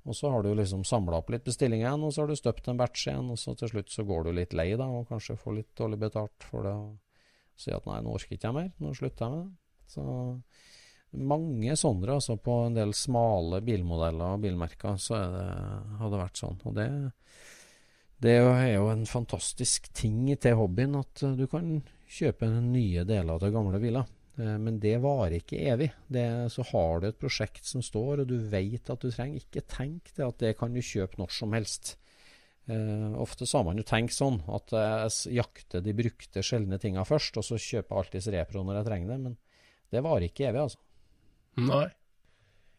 Og så har du liksom samla opp litt bestilling igjen, og så har du støpt en batch igjen, og så til slutt så går du litt lei, da, og kanskje får litt dårlig betalt for det, og sier at nei, nå orker ikke jeg mer, nå slutter jeg med det. Så mange sånne, altså på en del smale bilmodeller og bilmerker, så det, har det vært sånn. Og det, det er jo en fantastisk ting til hobbyen at eh, du kan kjøpe nye deler til gamle biler. Eh, men det varer ikke evig. Det, så har du et prosjekt som står, og du vet at du trenger Ikke tenk det at det kan du kjøpe når som helst. Uh, ofte har man jo tenkt sånn at jeg jakter de brukte, sjeldne tinga først, og så kjøper jeg alltids repro når jeg trenger det. Men det varer ikke evig, altså. Nei.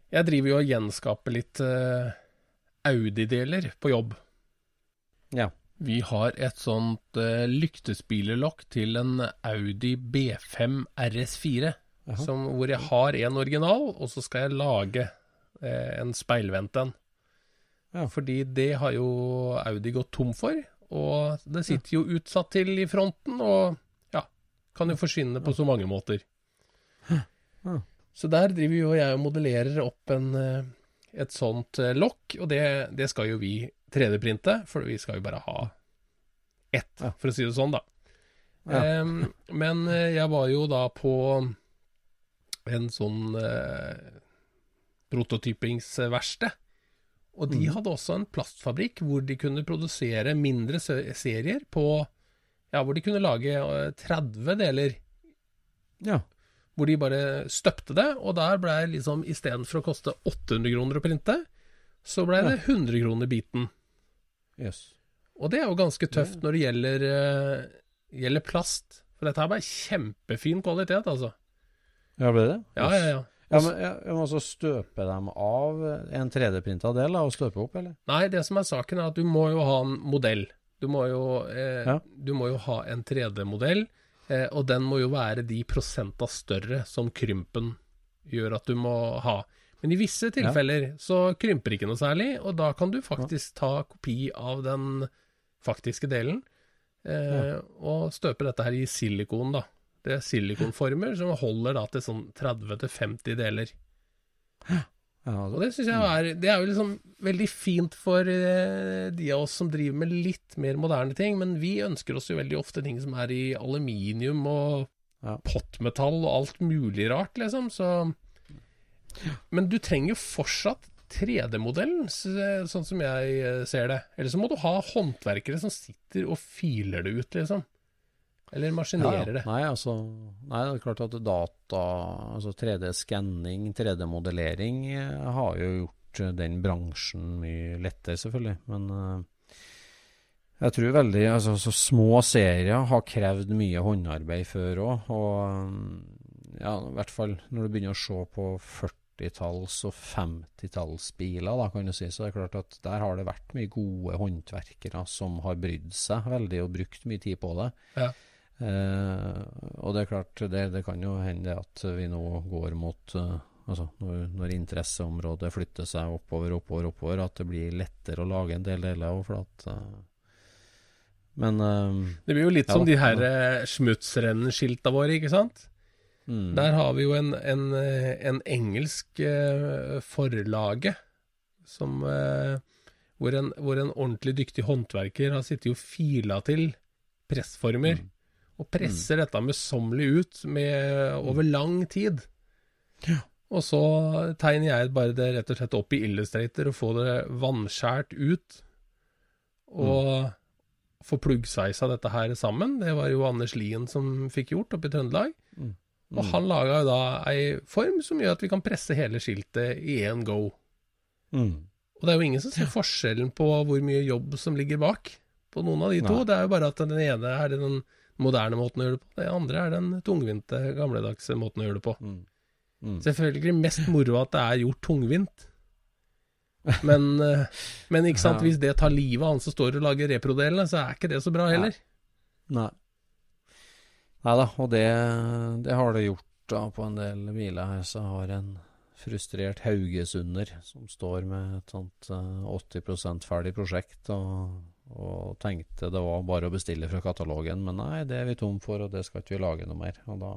Jeg driver jo og gjenskaper litt uh, Audi-deler på jobb. Ja. Vi har et sånt uh, lyktespylerlokk til en Audi B5 RS4, som, hvor jeg har en original, og så skal jeg lage uh, en speilvendt en. Ja. Fordi det har jo Audi gått tom for, og det sitter jo utsatt til i fronten, og ja, kan jo forsvinne på så mange måter. Så der driver jo jeg og modellerer opp en, eh, et sånt eh, lokk, og det, det skal jo vi 3D-printe, for vi skal jo bare ha ett, Ja. for å si det sånn, da. Ja. Um, men eh, jeg var jo da på en sånn uh, prototypingsverksted, og de Mhm. hadde også en plastfabrikk hvor de kunne produsere mindre serier på Ja, hvor de kunne lage eh, 30 deler ja. Hvor de bare støpte det, og der ble det liksom istedenfor å koste 800 kroner å printe, så ble det 100 kroner biten. Yes. Og det er jo ganske tøft når det gjelder, uh, gjelder plast. For dette her var kjempefin kvalitet, altså. Ja, ble det? Ja, ja, ja. Ja, men jeg, jeg må altså støpe dem av en 3D-printa del og støpe opp, eller? Nei, det som er saken, er at du må jo ha en modell. Du må jo, eh, Ja. du må jo ha en 3D-modell, eh, og den må jo være de prosenta større som krympen gjør at du må ha. Men i visse tilfeller så krymper ikke noe særlig, og da kan du faktisk ta kopi av den faktiske delen, eh, og støpe dette her i silikon, da. Det er silikonformer som holder da til sånn 30-50 deler. Ja, Og det syns jeg er Det er jo liksom veldig fint for eh, de av oss som driver med litt mer moderne ting, men vi ønsker oss jo veldig ofte ting som er i aluminium og Ja. pottmetall og alt mulig rart, liksom, så Men du trenger jo fortsatt 3D-modellen, sånn som jeg eh, ser det. Eller så må du ha håndverkere som sitter og filer det ut, liksom. Eller maskinerer det. Nei, altså, nei, det er klart at data, altså 3D-skanning, 3D-modellering eh, har jo gjort eh, den bransjen mye lettere, selvfølgelig. Men eh, jeg tror veldig altså, så Små serier har krevd mye håndarbeid før òg. Og eh, ja, i hvert fall når du begynner å se på 40-talls- og 50-tallsbiler, da, kan du si, så det er klart at der har det vært mye gode håndverkere som har brydd seg veldig og brukt mye tid på det. Ja. Eh, og det er klart, det, det kan jo hende at vi nå går mot eh, Altså når, når interesseområdet flytter seg oppover, oppover, oppover, at det blir lettere å lage en del deler òg, for at eh, Men eh, Det blir jo litt Ja som de her eh, smutsrennskilta våre, ikke sant? mm, Der har vi jo en, en, eh, en engelsk forlage som hvor, en, hvor en ordentlig dyktig håndverker har sittet og fila til pressformer. Og presser dette møysommelig ut med, over lang tid. Og så tegner jeg bare det rett og slett opp i Illustrator og får det vannskjært ut. Og få pluggsveisa dette her sammen. Det var jo Anders Lien som fikk gjort oppe i Trøndelag. Og han laga jo da ei form som gjør at vi kan presse hele skiltet i én go. mm, Og det er jo ingen som ser forskjellen på hvor mye jobb som ligger bak på noen av de to. Nei. Det er jo bare at den ene er den moderne måten å gjøre det på, Det andre er den tungvinte, gamledagse måten å gjøre det på. mm, mm. Selvfølgelig mest moro at det er gjort tungvint. Men, eh, men ikke sant, Ja. hvis det tar livet av han som står og lager reprodelene, så er ikke det så bra heller. Nei. Nei da, og det, det har det gjort da på en del biler her. Så har en frustrert haugesunder som står med et sånt eh, 80% ferdig prosjekt, og, og tenkte det var bare å bestille fra katalogen, men nei, det er vi tom for, og det skal ikke vi lage noe mer. Og da,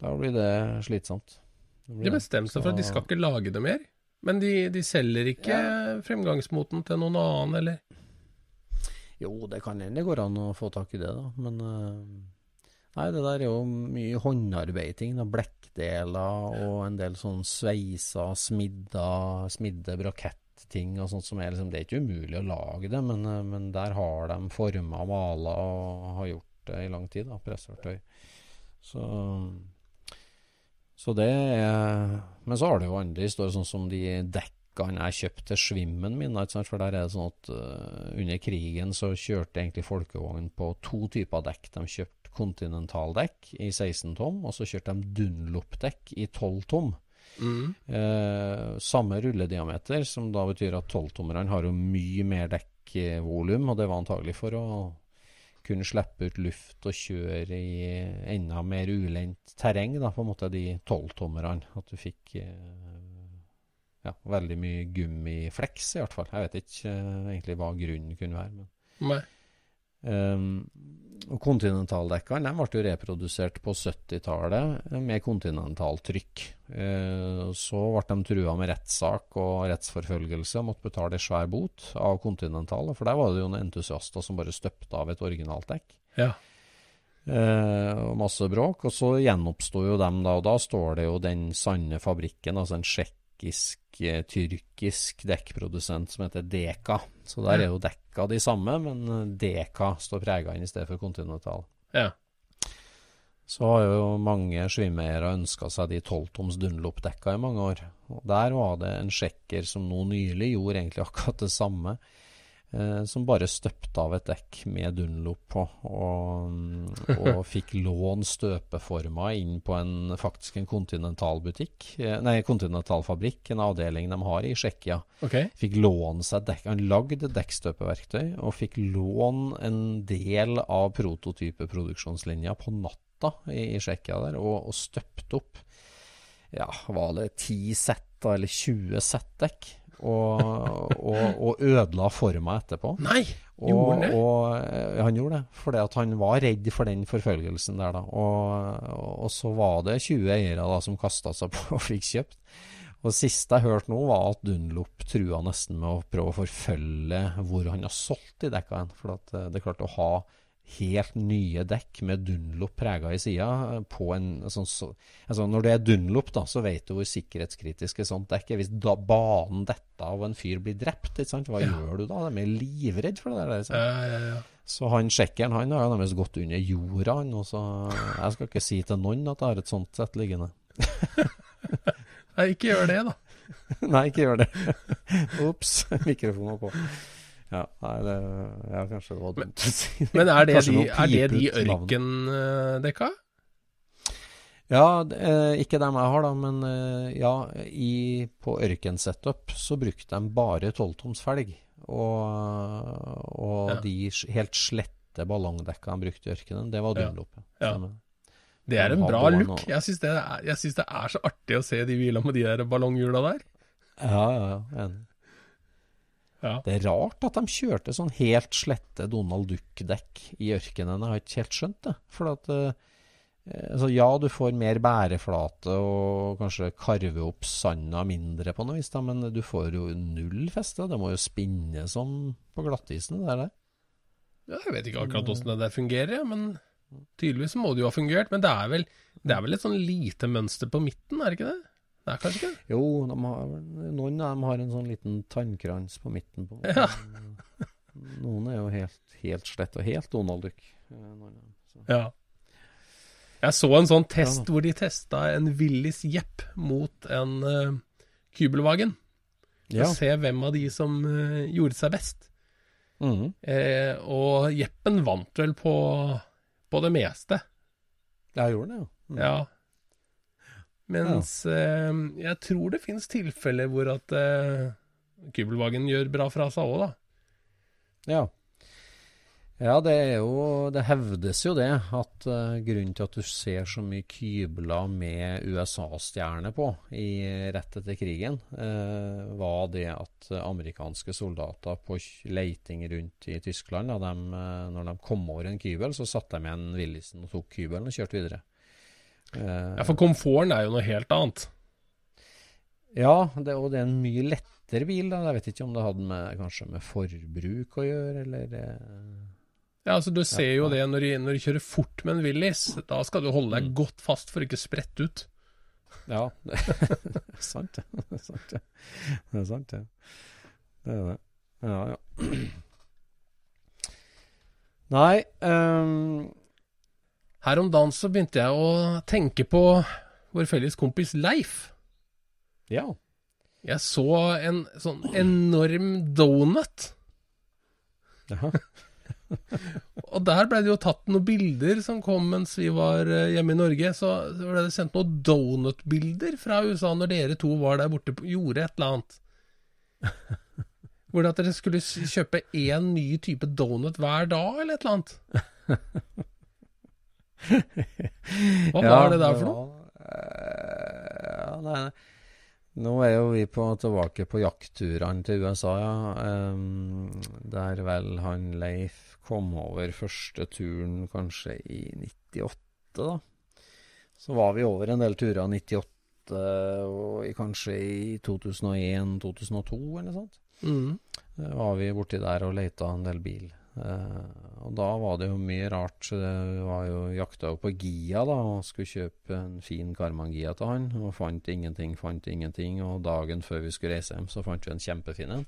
da blir det slitsomt. Det blir De det. bestemte seg for at de skal ikke lage det mer. Men de, de selger ikke fremgangsmåten til noen annen, eller? Jo, det kan hende det går an å få tak i det, da. Men eh, nei, det der er jo mye håndarbeiding. da, Blekkdeler og en del sånn sveisa, smidda, smidde brakettting og sånt som er liksom Det er ikke umulig å lage det, men, eh, men der har de forma og mala og har gjort det i lang tid, da, pressverktøy. Så Så det er Men så har det jo andre historier, sånn som de dekkene jeg kjøpte til svimmen min. For der er det sånn at uh, under krigen så kjørte egentlig folkevogn på to typer dekk. De kjøpte kontinentaldekk i 16 tom, og så kjørte de Dunlop-dekk i 12 tom. Mm. Eh, samme rullediameter, som da betyr at 12-tommerne har jo mye mer dekkvolum, og det var antagelig for å kunne slippe ut luft og kjøre i enda mer ulendt terreng, da, på en måte de 12-tommerne. At du fikk eh, ja, veldig mye gummifleks, i hvert fall. Jeg vet ikke eh, egentlig hva grunnen kunne være. men. Um, og Kontinentaldekkene de ble jo reprodusert på 70-tallet med kontinentaltrykk. Uh, så ble de trua med rettssak og rettsforfølgelse og måtte betale svær bot av Continental. For der var det jo noen entusiaster som bare støpte av et originalt dekk. Ja. Uh, og masse bråk. Og så gjenoppsto jo dem da, og da står det jo den sanne fabrikken, altså en tsjekkisk-tyrkisk dekkprodusent som heter Deka. Så der er jo dekka de samme, men Deka står prega inn i stedet for Continental. Ja. Så har jo mange svimeiere ønska seg de tolvtoms Dunlop-dekka i mange år. Og Der var det en sjekker som nå nylig gjorde egentlig akkurat det samme. Eh, som bare støpte av et dekk med Dunlop på, og, og <laughs> fikk lån støpeforma inn på en faktisk en kontinentalbutikk, eh, nei, kontinentalfabrikk, en avdeling de har i Tsjekkia. Okay. Fikk låne seg dekk, Han lagde dekkstøpeverktøy og fikk lån en del av prototypeproduksjonslinja på natta i, Tsjekkia der, og, og støpte opp ja, var det 10 sett eller 20 sett dekk. Og, og, og ødela forma etterpå. Nei, Og, gjorde han det? og, eh, han gjorde det, fordi at han var redd for den forfølgelsen der, da. Og, og så var det 20 eiere da som kasta seg på <laughs> og fikk kjøpt. Og det siste jeg hørte nå, var at Dunlop trua nesten med å prøve å forfølge hvor han har solgt de dekka hen. For eh, det er klart å ha helt nye dekk med Dunlop prega i sida på en sånn så, altså Når det er Dunlop, da, så vet du hvor sikkerhetskritisk et sånt dekk er. Hvis da banen detter av og en fyr blir drept, hva gjør du da? De er livredd for det der. Liksom. Ja, ja, ja. Så han sjekkeren han har nærmest gått under jorda, han. Og så, jeg skal ikke si til noen at jeg har et sånt sett liggende. <laughs> Nei, ikke gjør det, da. <laughs> Nei, ikke gjør det. <laughs> Ops, mikrofonen var på. Ja, nei, det ja, kanskje det var dumt å si. Men er det de, er det de ut ørkendekka? Ja, eh, ikke dem jeg har, da, men eh, ja, i, på ørkensetup så brukte de bare tolvtoms felg. Og, og Ja. de helt slette ballongdekka de brukte i ørkenen, det var Ja. Dunlop. Ja. Som- Det er en bra look. og- Jeg syns det, er- det er så artig å se de bilene med de der ballonghjula der. Ja, ja, ja. Enig. Ja. Det er rart at de kjørte sånn helt slette Donald Duck-dekk i ørkenen. Jeg har ikke helt skjønt det. For at eh, altså, Ja, du får mer bæreflate og kanskje karve opp sanda mindre på noe vis, da, men du får jo null feste. Det må jo spinne som på glattisen, det der. Ja, jeg vet ikke akkurat åssen det der fungerer, men tydeligvis må det jo ha fungert. Men det er vel, det er vel et sånn lite mønster på midten, er det ikke det? Er kanskje ikke? Jo, de har, noen av dem har en sånn liten tannkrans på midten. På, Ja. Noen er jo helt, helt slett og helt Donald Duck. eh, så. Ja. Jeg så en sånn test Ja hvor de testa en Willis Jepp mot en uh, Kubelwagen. For Ja. å se hvem av de som uh, gjorde seg best. Mm. Eh, og Jeppen vant vel på, på det meste. Jeg gjorde det, jo. Mm. Ja. Mens eh, jeg tror det finnes tilfeller hvor at eh, Kubelwagen gjør bra fra seg òg, da. Ja. Ja, det er jo Det hevdes jo det at uh, grunnen til at du ser så mye kybler med USA-stjerne på i, rett etter krigen, uh, var det at eh, amerikanske soldater på leiting rundt i Tyskland, da de, uh, når de kom over en kybel, så satte de igjen Willisen og tok kybelen og kjørte videre. Eh, Ja, For komforten er jo noe helt annet. Ja, det, og det er en mye lettere bil. da. Jeg vet ikke om det hadde med, kanskje med forbruk å gjøre, eller eh, Ja, altså Du ser jo det når du, når du kjører fort med en Willis. Da skal du holde deg Mm. godt fast for ikke å sprette ut. Ja, <laughs> det er sant det. Er sant det. Det er sant det. Det er det. Ja, ja. <clears throat> Nei ehm, Her om dagen så begynte jeg å tenke på vår felles kompis Leif. Ja. Jeg så en sånn enorm donut. Jaha. <laughs> Og der ble det jo tatt noen bilder som kom mens vi var eh, hjemme i Norge. Så så ble det sendt noen donut-bilder fra USA når dere to var der borte og gjorde et eller annet. <laughs> Hvor det at dere skulle kjøpe én ny type donut hver dag, eller et eller annet. <laughs> Hva var det der for noe? eh, Ja, nei, nå er jo vi på, tilbake på jaktturene til USA, ja. Um, der vel han Leif kom over første turen kanskje i 98, da. Så var vi over en del turer i 98, og i, kanskje i 2001-2002 eller noe sånt. Mm. Var vi borti der og leita en del bil. Eh, og da var det jo mye rart. vi var jo jakta jo på Gia da, og skulle kjøpe en fin Karman-Gia til han. Og fant ingenting, fant ingenting. Og dagen før vi skulle reise hjem, så fant vi en kjempefin en.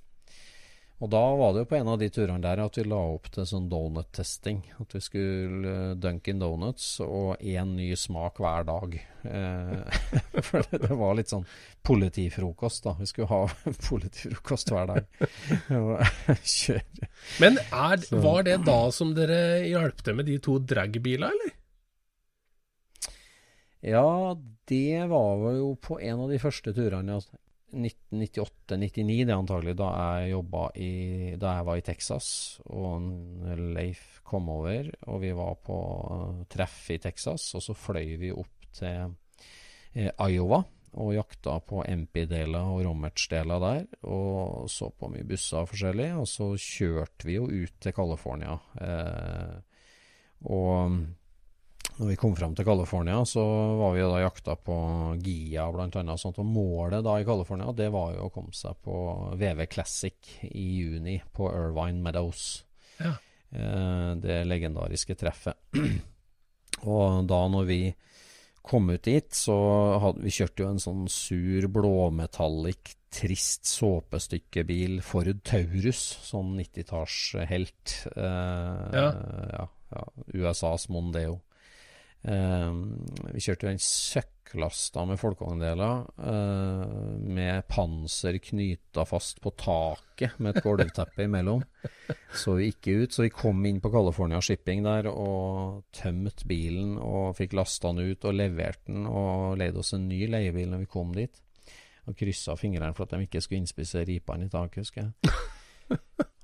Og da var det jo på en av de turene der at vi la opp til sånn donut-testing. At vi skulle eh, Dunkin' Donuts og én ny smak hver dag. Eh, <laughs> for det, var litt sånn politifrokost, da. Vi skulle ha <laughs> politifrokost hver dag. <laughs> Men er, var det da som dere hjalp til med de to dragbilene, eller? Ja, det var jo på en av de første turene. Altså. 1998-99 det er antagelig, da jeg i Da jeg var i Texas, og Leif kom over, og vi var på treff i Texas, og så fløy vi opp til eh, Iowa og jakta på MP-deler og Rommerts-deler der, og så på mye busser forskjellig, og så kjørte vi jo ut til California. Eh, og når vi kom frem til California, så var vi da jakta på Gia annet. Sånt, og målet da i California, det var jo å komme seg på VV Classic i juni på Irvine Meadows. Ja. Eh, det legendariske treffet. <clears throat> og da når vi kom ut dit, så hadde vi kjørt jo en sånn sur blåmetallic, trist såpestykkebil Ford Taurus, sånn 90-tallshelt. Eh, Ja. ja, ja, USAs Mondeo. Eh, vi kjørte jo en søkklasta med folkevogndeler, eh, med panser knyta fast på taket med et gulvteppe imellom. Så vi ikke ut. Så vi kom inn på California Shipping der og tømte bilen og fikk lasta den ut og levert den og leide oss en ny leiebil når vi kom dit. Og kryssa fingrene for at de ikke skulle innspise ripene i taket, husker jeg.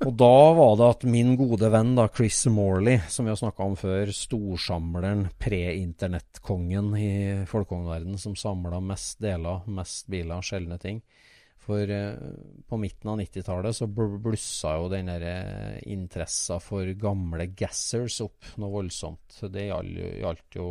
Og da var det at min gode venn da, Chris Morley, som vi har snakka om før, storsamleren, pre-internettkongen i folkevognverdenen, som samla mest deler, mest biler, sjeldne ting. For eh, på midten av 90-tallet så blussa jo den der eh, interessa for gamle gassers opp noe voldsomt. Det gjal- gjaldt jo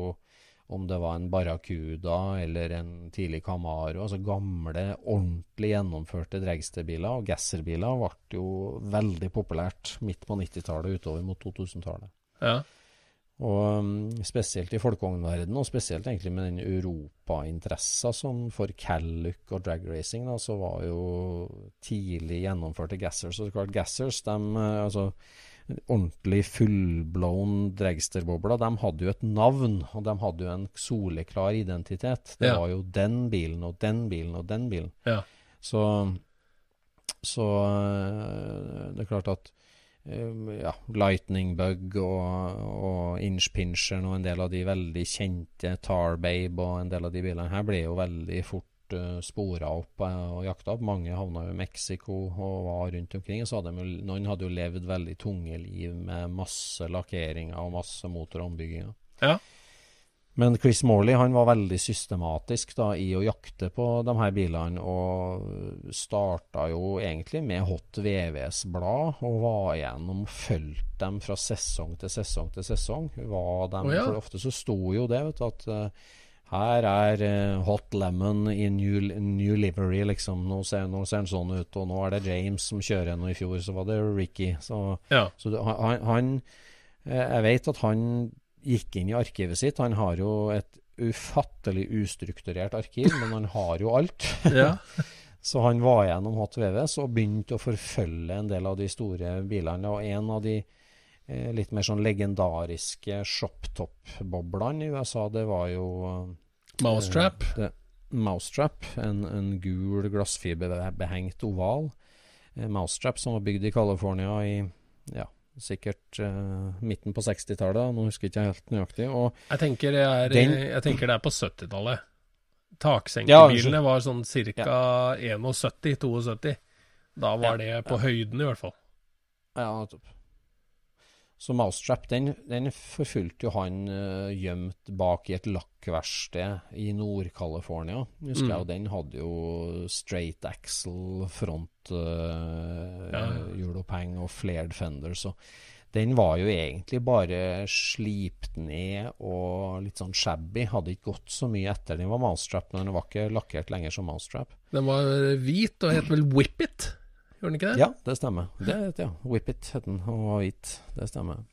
om det var en Barracuda eller en tidlig Camaro, altså gamle, ordentlig gjennomførte dragsterbiler. Og gasserbiler ble jo veldig populært midt på 90-tallet utover mot 2000-tallet. Ja. Og um, spesielt i folkevognverdenen, og spesielt egentlig med den europainteressa som for Calluck og dragracing, da, så var jo tidlig gjennomførte gassers. Og så klart gassers, de, eh, altså ordentlig fullblown dragsterbobla, de hadde jo et navn, og de hadde jo en soleklar identitet. Det Ja. var jo den bilen og den bilen og den bilen. Ja. Så, så øh, det er klart at øh, ja, Lightning Bug og, og Inch Pincheren og en del av de veldig kjente Tar Babe og en del av de bilene her ble jo veldig fort uh, spora opp eh, og jakta opp. Mange havna i Mexico og var rundt omkring. Så hadde de, noen hadde jo levd veldig tunge liv med masse lakkeringer og masse motorombygginger. Ja. Men Chris Morley han var veldig systematisk da, i å jakte på de her bilene, og starta jo egentlig med Hot VVs blad, og var igjennom fulgte dem fra sesong til sesong til sesong. Var dem, oh, ja. For ofte så sto jo det, vet du, at eh, her er eh, Hot Lemon i new, new livery, liksom. Nå ser, nå ser den sånn ut, og nå er det James som kjører en, i fjor så var det Ricky. Så, Ja. så han, han eh, Jeg vet at han gikk inn i arkivet sitt. Han har jo et ufattelig ustrukturert arkiv, men han har jo alt. <laughs> Ja. <laughs> Så han var gjennom Hot VVS og begynte å forfølge en del av de store bilene. Og en av de eh, litt mer sånn legendariske shoptop-boblene i USA, det var jo Mousetrap. Eh, det- Mousetrap, en, en gul glassfiberbehengt oval. Eh, Mousetrap som var bygd i California i ja, sikkert uh, midten på 60-tallet. Nå husker jeg ikke helt nøyaktig. Jeg tenker det er, Den- jeg tenker det er på 70-tallet. Ja, Taksenkebilene ja, var sånn ca. 71-72. Da var Ja, det på høyden, i hvert fall. Ja, nettopp. Så Mousetrap, den, den forfulgte jo han uh, gjemt bak i et lakkverksted i Nord-California. Husker Mm. jeg, og den hadde jo straight axle, front uh, Ja. og flared fender, så den var jo egentlig bare slipt ned og litt sånn shabby. Hadde ikke gått så mye etter den var Mousetrap, men den var ikke lakkert lenger som Mousetrap. Den var hvit og het vel Whippet? Gjorde den ikke det? Ja, det stemmer. Det, ja, Whip It het den, og hvit. Det stemmer.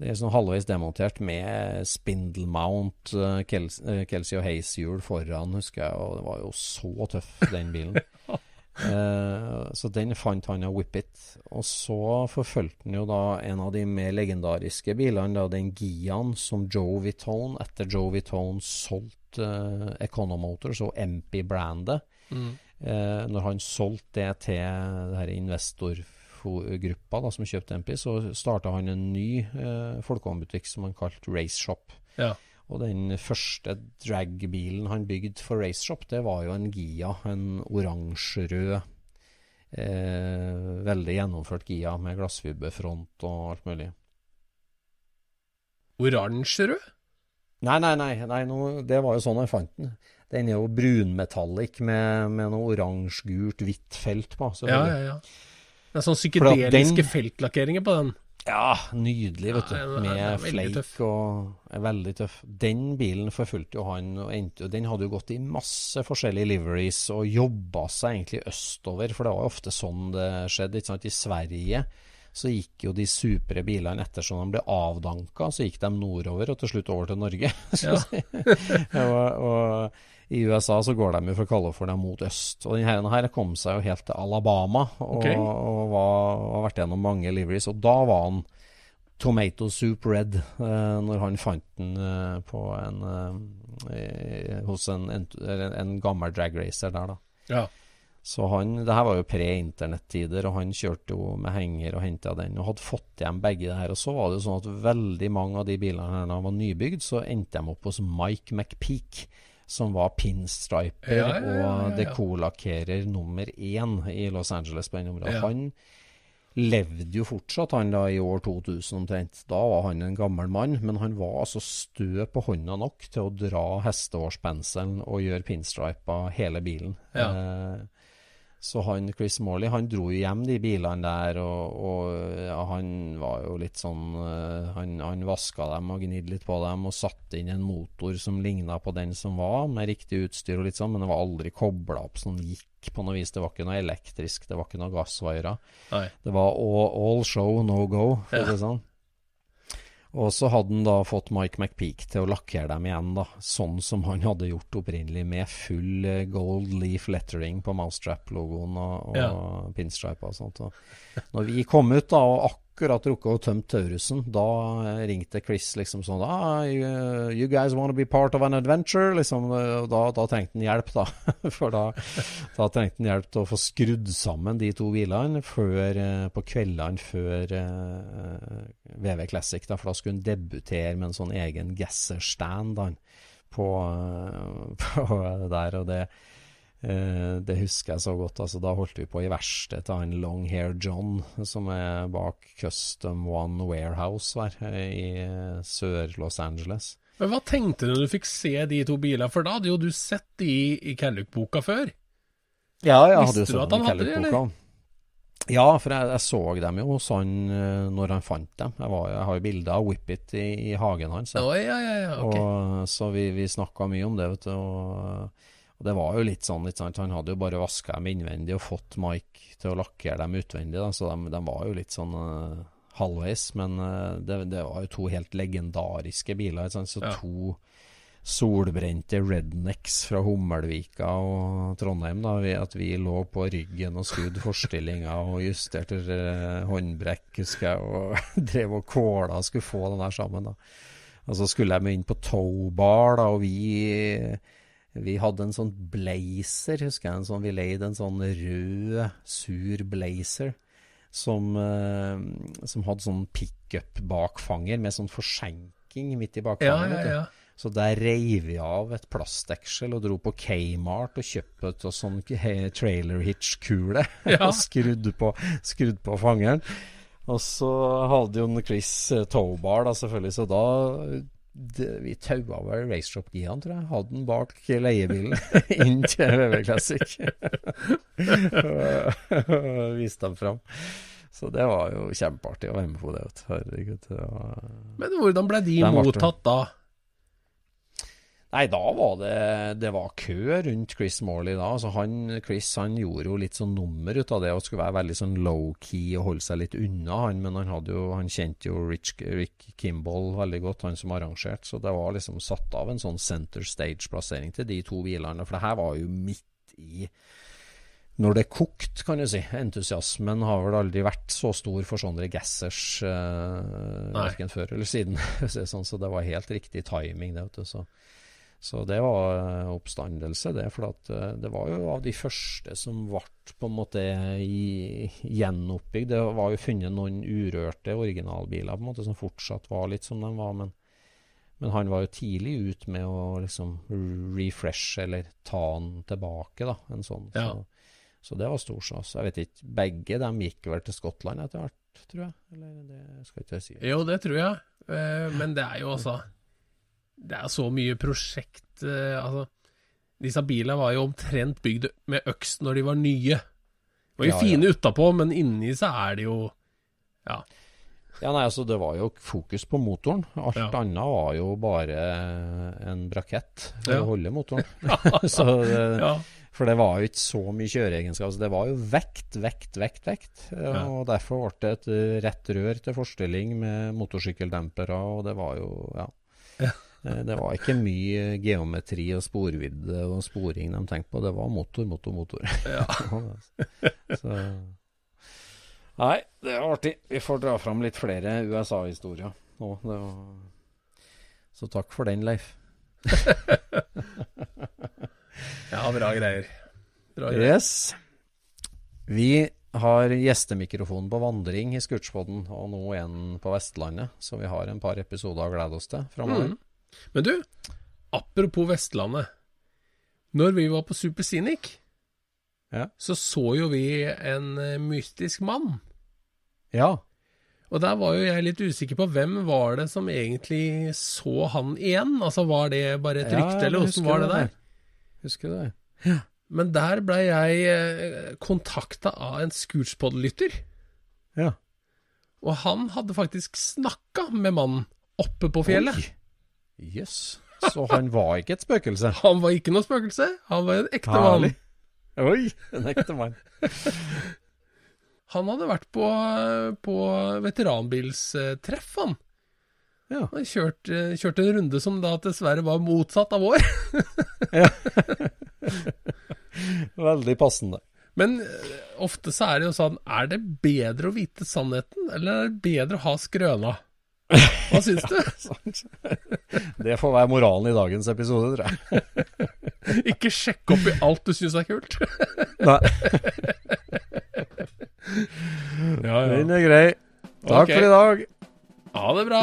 Det er sånn halvveis demontert med spindle mount, eh, Kels, eh, Kelsey og Hayes-hjul foran, husker jeg, og det var jo så tøff, den bilen. <laughs> Eh, så den fant han av Whippet. Og så forfulgte han jo da en av de mer legendariske bilene, da den Giaen som Joe Vitone, etter Joe Vitone solgte uh, Economotors og MP-brandet. Mm. Eh, når han solgte det til det investorgruppa da, som kjøpte MP, så starta han en ny eh, folkevognbutikk som han kalte Race Shop. Ja. Og den første dragbilen han bygde for Race Shop, det var jo en Gia, en oransjerød, eh, veldig gjennomført Gia med glassfiberfront og alt mulig. Oransjerød? Nei, nei, nei, nei no, det var jo sånn han fant den. Den er jo brunmetallic med, med noe oransje-gult, hvitt felt på. Ja, ja, ja. Det er sånn psykedeliske den- feltlakkeringer på den. Ja, nydelig, vet du. Ja, den den Med fleik og er veldig tøff. Den bilen forfulgte jo han, og endte, den hadde jo gått i masse forskjellige liveries og jobba seg egentlig østover, for det var jo ofte sånn det skjedde. ikke sant? I Sverige så gikk jo de supre bilene ettersom de ble avdanka, så gikk de nordover og til slutt over til Norge. <laughs> Ja. og, og i USA så går de jo fra California mot øst. Og denne her kom seg jo helt til Alabama og, okay. og var, har vært gjennom mange liveries. Og da var han Tomato Soup Red eh, når han fant den eh, på en eh, hos en, en, en gammel dragracer der, da. Ja. Så han, det her var jo pre-internettider, og han kjørte jo med henger og henta den, og hadde fått hjem begge det her. Og så var det jo sånn at veldig mange av de bilene her de var nybygd, så endte de opp hos Mike McPeak, som var pinstriper Ja, ja, ja, og dekolakkerer nummer én i Los Angeles på den området. Han levde jo fortsatt, han da, i år 2000 omtrent. Da var han en gammel mann, men han var altså stø på hånda nok til å dra hesteårspenselen og gjøre pinstriper hele bilen. Ja. Eh, så han, Chris Morley han dro jo hjem de bilene der, og, og ja, han var jo litt sånn eh, Han, han vaska dem og gnidde litt på dem og satte inn en motor som ligna på den som var, med riktig utstyr og litt sånn, men det var aldri kobla opp sånn gikk på noe vis. Det var ikke noe elektrisk, det var ikke noe gassvaiere. Det var all, all show, no go, for å si det sånn. Og så hadde han da fått Mike McPeak til å lakkere dem igjen, da, sånn som han hadde gjort opprinnelig, med full eh, gold leaf lettering på Mousetrap-logoen og, og Ja. pinstriper og sånt. Og når vi kom ut da, og akkurat rukket å tømme Taurusen, da eh, ringte Chris liksom sånn ah, you, you guys want to be part of an adventure? Liksom, eh, da, da trengte han hjelp, da. <laughs> For da, da trengte han hjelp til å få skrudd sammen de to bilene før, eh, på kveldene før uh, VV Classic. Da, for da skulle han debutere med en sånn egen Gasser-stand på, eh, <laughs> på der. Og det, eh, det husker jeg så godt. Altså, da holdt vi på i verkstedet til han Long Hair John, som er bak Custom One Warehouse her, eh, i eh, Sør-Los Angeles. Men hva tenkte du når du fikk se de to bilene? For da hadde jo du sett de i Calluck-boka før. Ja, jeg hadde jo sett dem i Calluck-boka. Ja, for jeg, jeg så dem jo hos han eh, når han fant dem. Jeg, var, jeg har jo bilder av Whippet i, i hagen hans. Oh, ja, ja, ja, okay. Og, så vi, vi snakka mye om det, vet du. Og, og det var jo litt sånn, litt sant? han hadde jo bare vaska dem innvendig og fått Mike til å lakkere dem utvendig, da, så de, de var jo litt sånn uh, halvveis. Men uh, det, det var jo to helt legendariske biler. Så Ja. to solbrente rednecks fra Hummelvika og Trondheim. da, vi, At vi lå på ryggen og skudde forstillinger og justerte uh, håndbrekk, husker jeg, og <laughs> drev og kåla og skulle få den der sammen. da. Og så skulle de inn på Towbar, da, og vi, vi hadde en sånn blazer, husker jeg. En sånn, vi leide en sånn rød, sur blazer som, eh, som hadde sånn pickup-bakfanger med sånn forsenking midt i bakfangeren. ja, ja, ja. Så der reiv vi av et plastdeksel og dro på Kmart og kjøpte et sånn trailer hitch-kule. <laughs> Ja. og skrudde på, skrudd på fangeren. Og så hadde jo en Chris eh, towbar, da selvfølgelig, så da det, Vi taua vel racetrop-giaen, tror jeg. Hadde den bak leiebilen <laughs> inn til VV Classic. Og Viste dem fram. Så det var jo kjempeartig å være med på det. Herregud. Det var Men hvordan ble de mottatt da? Nei, da var det Det var kø rundt Chris Morley da. Altså han, Chris han gjorde jo litt sånn nummer ut av det og skulle være veldig sånn low-key og holde seg litt unna, han. Men han, hadde jo, han kjente jo Rich, Rick Kimball veldig godt, han som arrangerte. Så det var liksom satt av en sånn center stage-plassering til de to bilene. For det her var jo midt i når det kokt, kan du si. Entusiasmen har vel aldri vært så stor for sånne gassers uh, verken før eller siden. <laughs> sånn, så det var helt riktig timing, det. vet du, så så det var eh, oppstandelse, det. For at eh, det var jo av de første som ble på en måte i, gjenoppbygd. Det var jo funnet noen urørte originalbiler på en måte som fortsatt var litt som de var. Men, men han var jo tidlig ut med å liksom refresh, eller ta den tilbake, da. En sånn. Ja. Så, så det var storstas. Jeg vet ikke, begge dem gikk vel til Skottland etter hvert, tror jeg. Eller det skal ikke jeg si. Jo, det tror jeg. Eh, Men det er jo også Det er så mye prosjekt eh, Altså, disse bilene var jo omtrent bygd med øks når de var nye. De var jo Ja, ja. fine utapå, men inni så er de jo Ja. Ja, nei, altså Det var jo fokus på motoren. Alt Ja. annet var jo bare en brakett for Ja. å holde motoren. <laughs> <laughs> så det, ja. For det var jo ikke så mye kjøreegenskap. Altså, det var jo vekt, vekt, vekt, vekt. Ja. Og derfor ble det et rett rør til forstilling med motorsykkeldempere, og det var jo Ja. Eh, Det var ikke mye geometri og sporvidde og sporing de tenkte på. Det var motor, motor, motor. Ja. <laughs> så Nei, det er artig. Vi får dra fram litt flere USA-historier nå. Var... Så takk for den, Leif. <laughs> ja, bra greier. Bra greier. Yes. Vi har gjestemikrofonen på vandring i Scootspodden, og nå en på Vestlandet. Så vi har en par episoder å glede oss til framover. Mm. Men du, apropos Vestlandet. Når vi var på Super Scenic, Ja. så så jo vi en eh, mystisk mann. Ja. Og der var jo jeg litt usikker på hvem var det som egentlig så han igjen? Altså var det bare et Ja, rykte, eller jeg åssen var det det der? Husker det? Men der blei jeg eh, kontakta av en Scootspod-lytter, Ja. og han hadde faktisk snakka med mannen oppe på fjellet. Oi. Jøss. Så han var ikke et spøkelse? <laughs> Han var ikke noe spøkelse, han var en ekte mann. Oi, en ekte mann. <laughs> Han hadde vært på, på veteranbilstreff, han. Ja. Han kjørte, eh, kjørt en runde som da dessverre var motsatt av vår. <laughs> Veldig passende. Men eh, ofte så er det jo sånn Er det bedre å vite sannheten, eller er det bedre å ha skrøna? Hva syns du? <laughs> Det får være moralen i dagens episode, tror jeg. <laughs> Ikke sjekke opp i alt du syns er kult. <laughs> Nei, Ja, den er grei. Takk okay. for i dag. Ha det bra.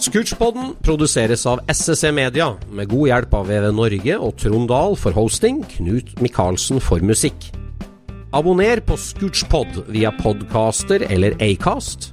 Scootchpoden produseres av SSC Media, med god hjelp av VV Norge og Trond Dahl for hosting, Knut Micaelsen for musikk. Abonner på Scootchpod via podcaster eller Acast,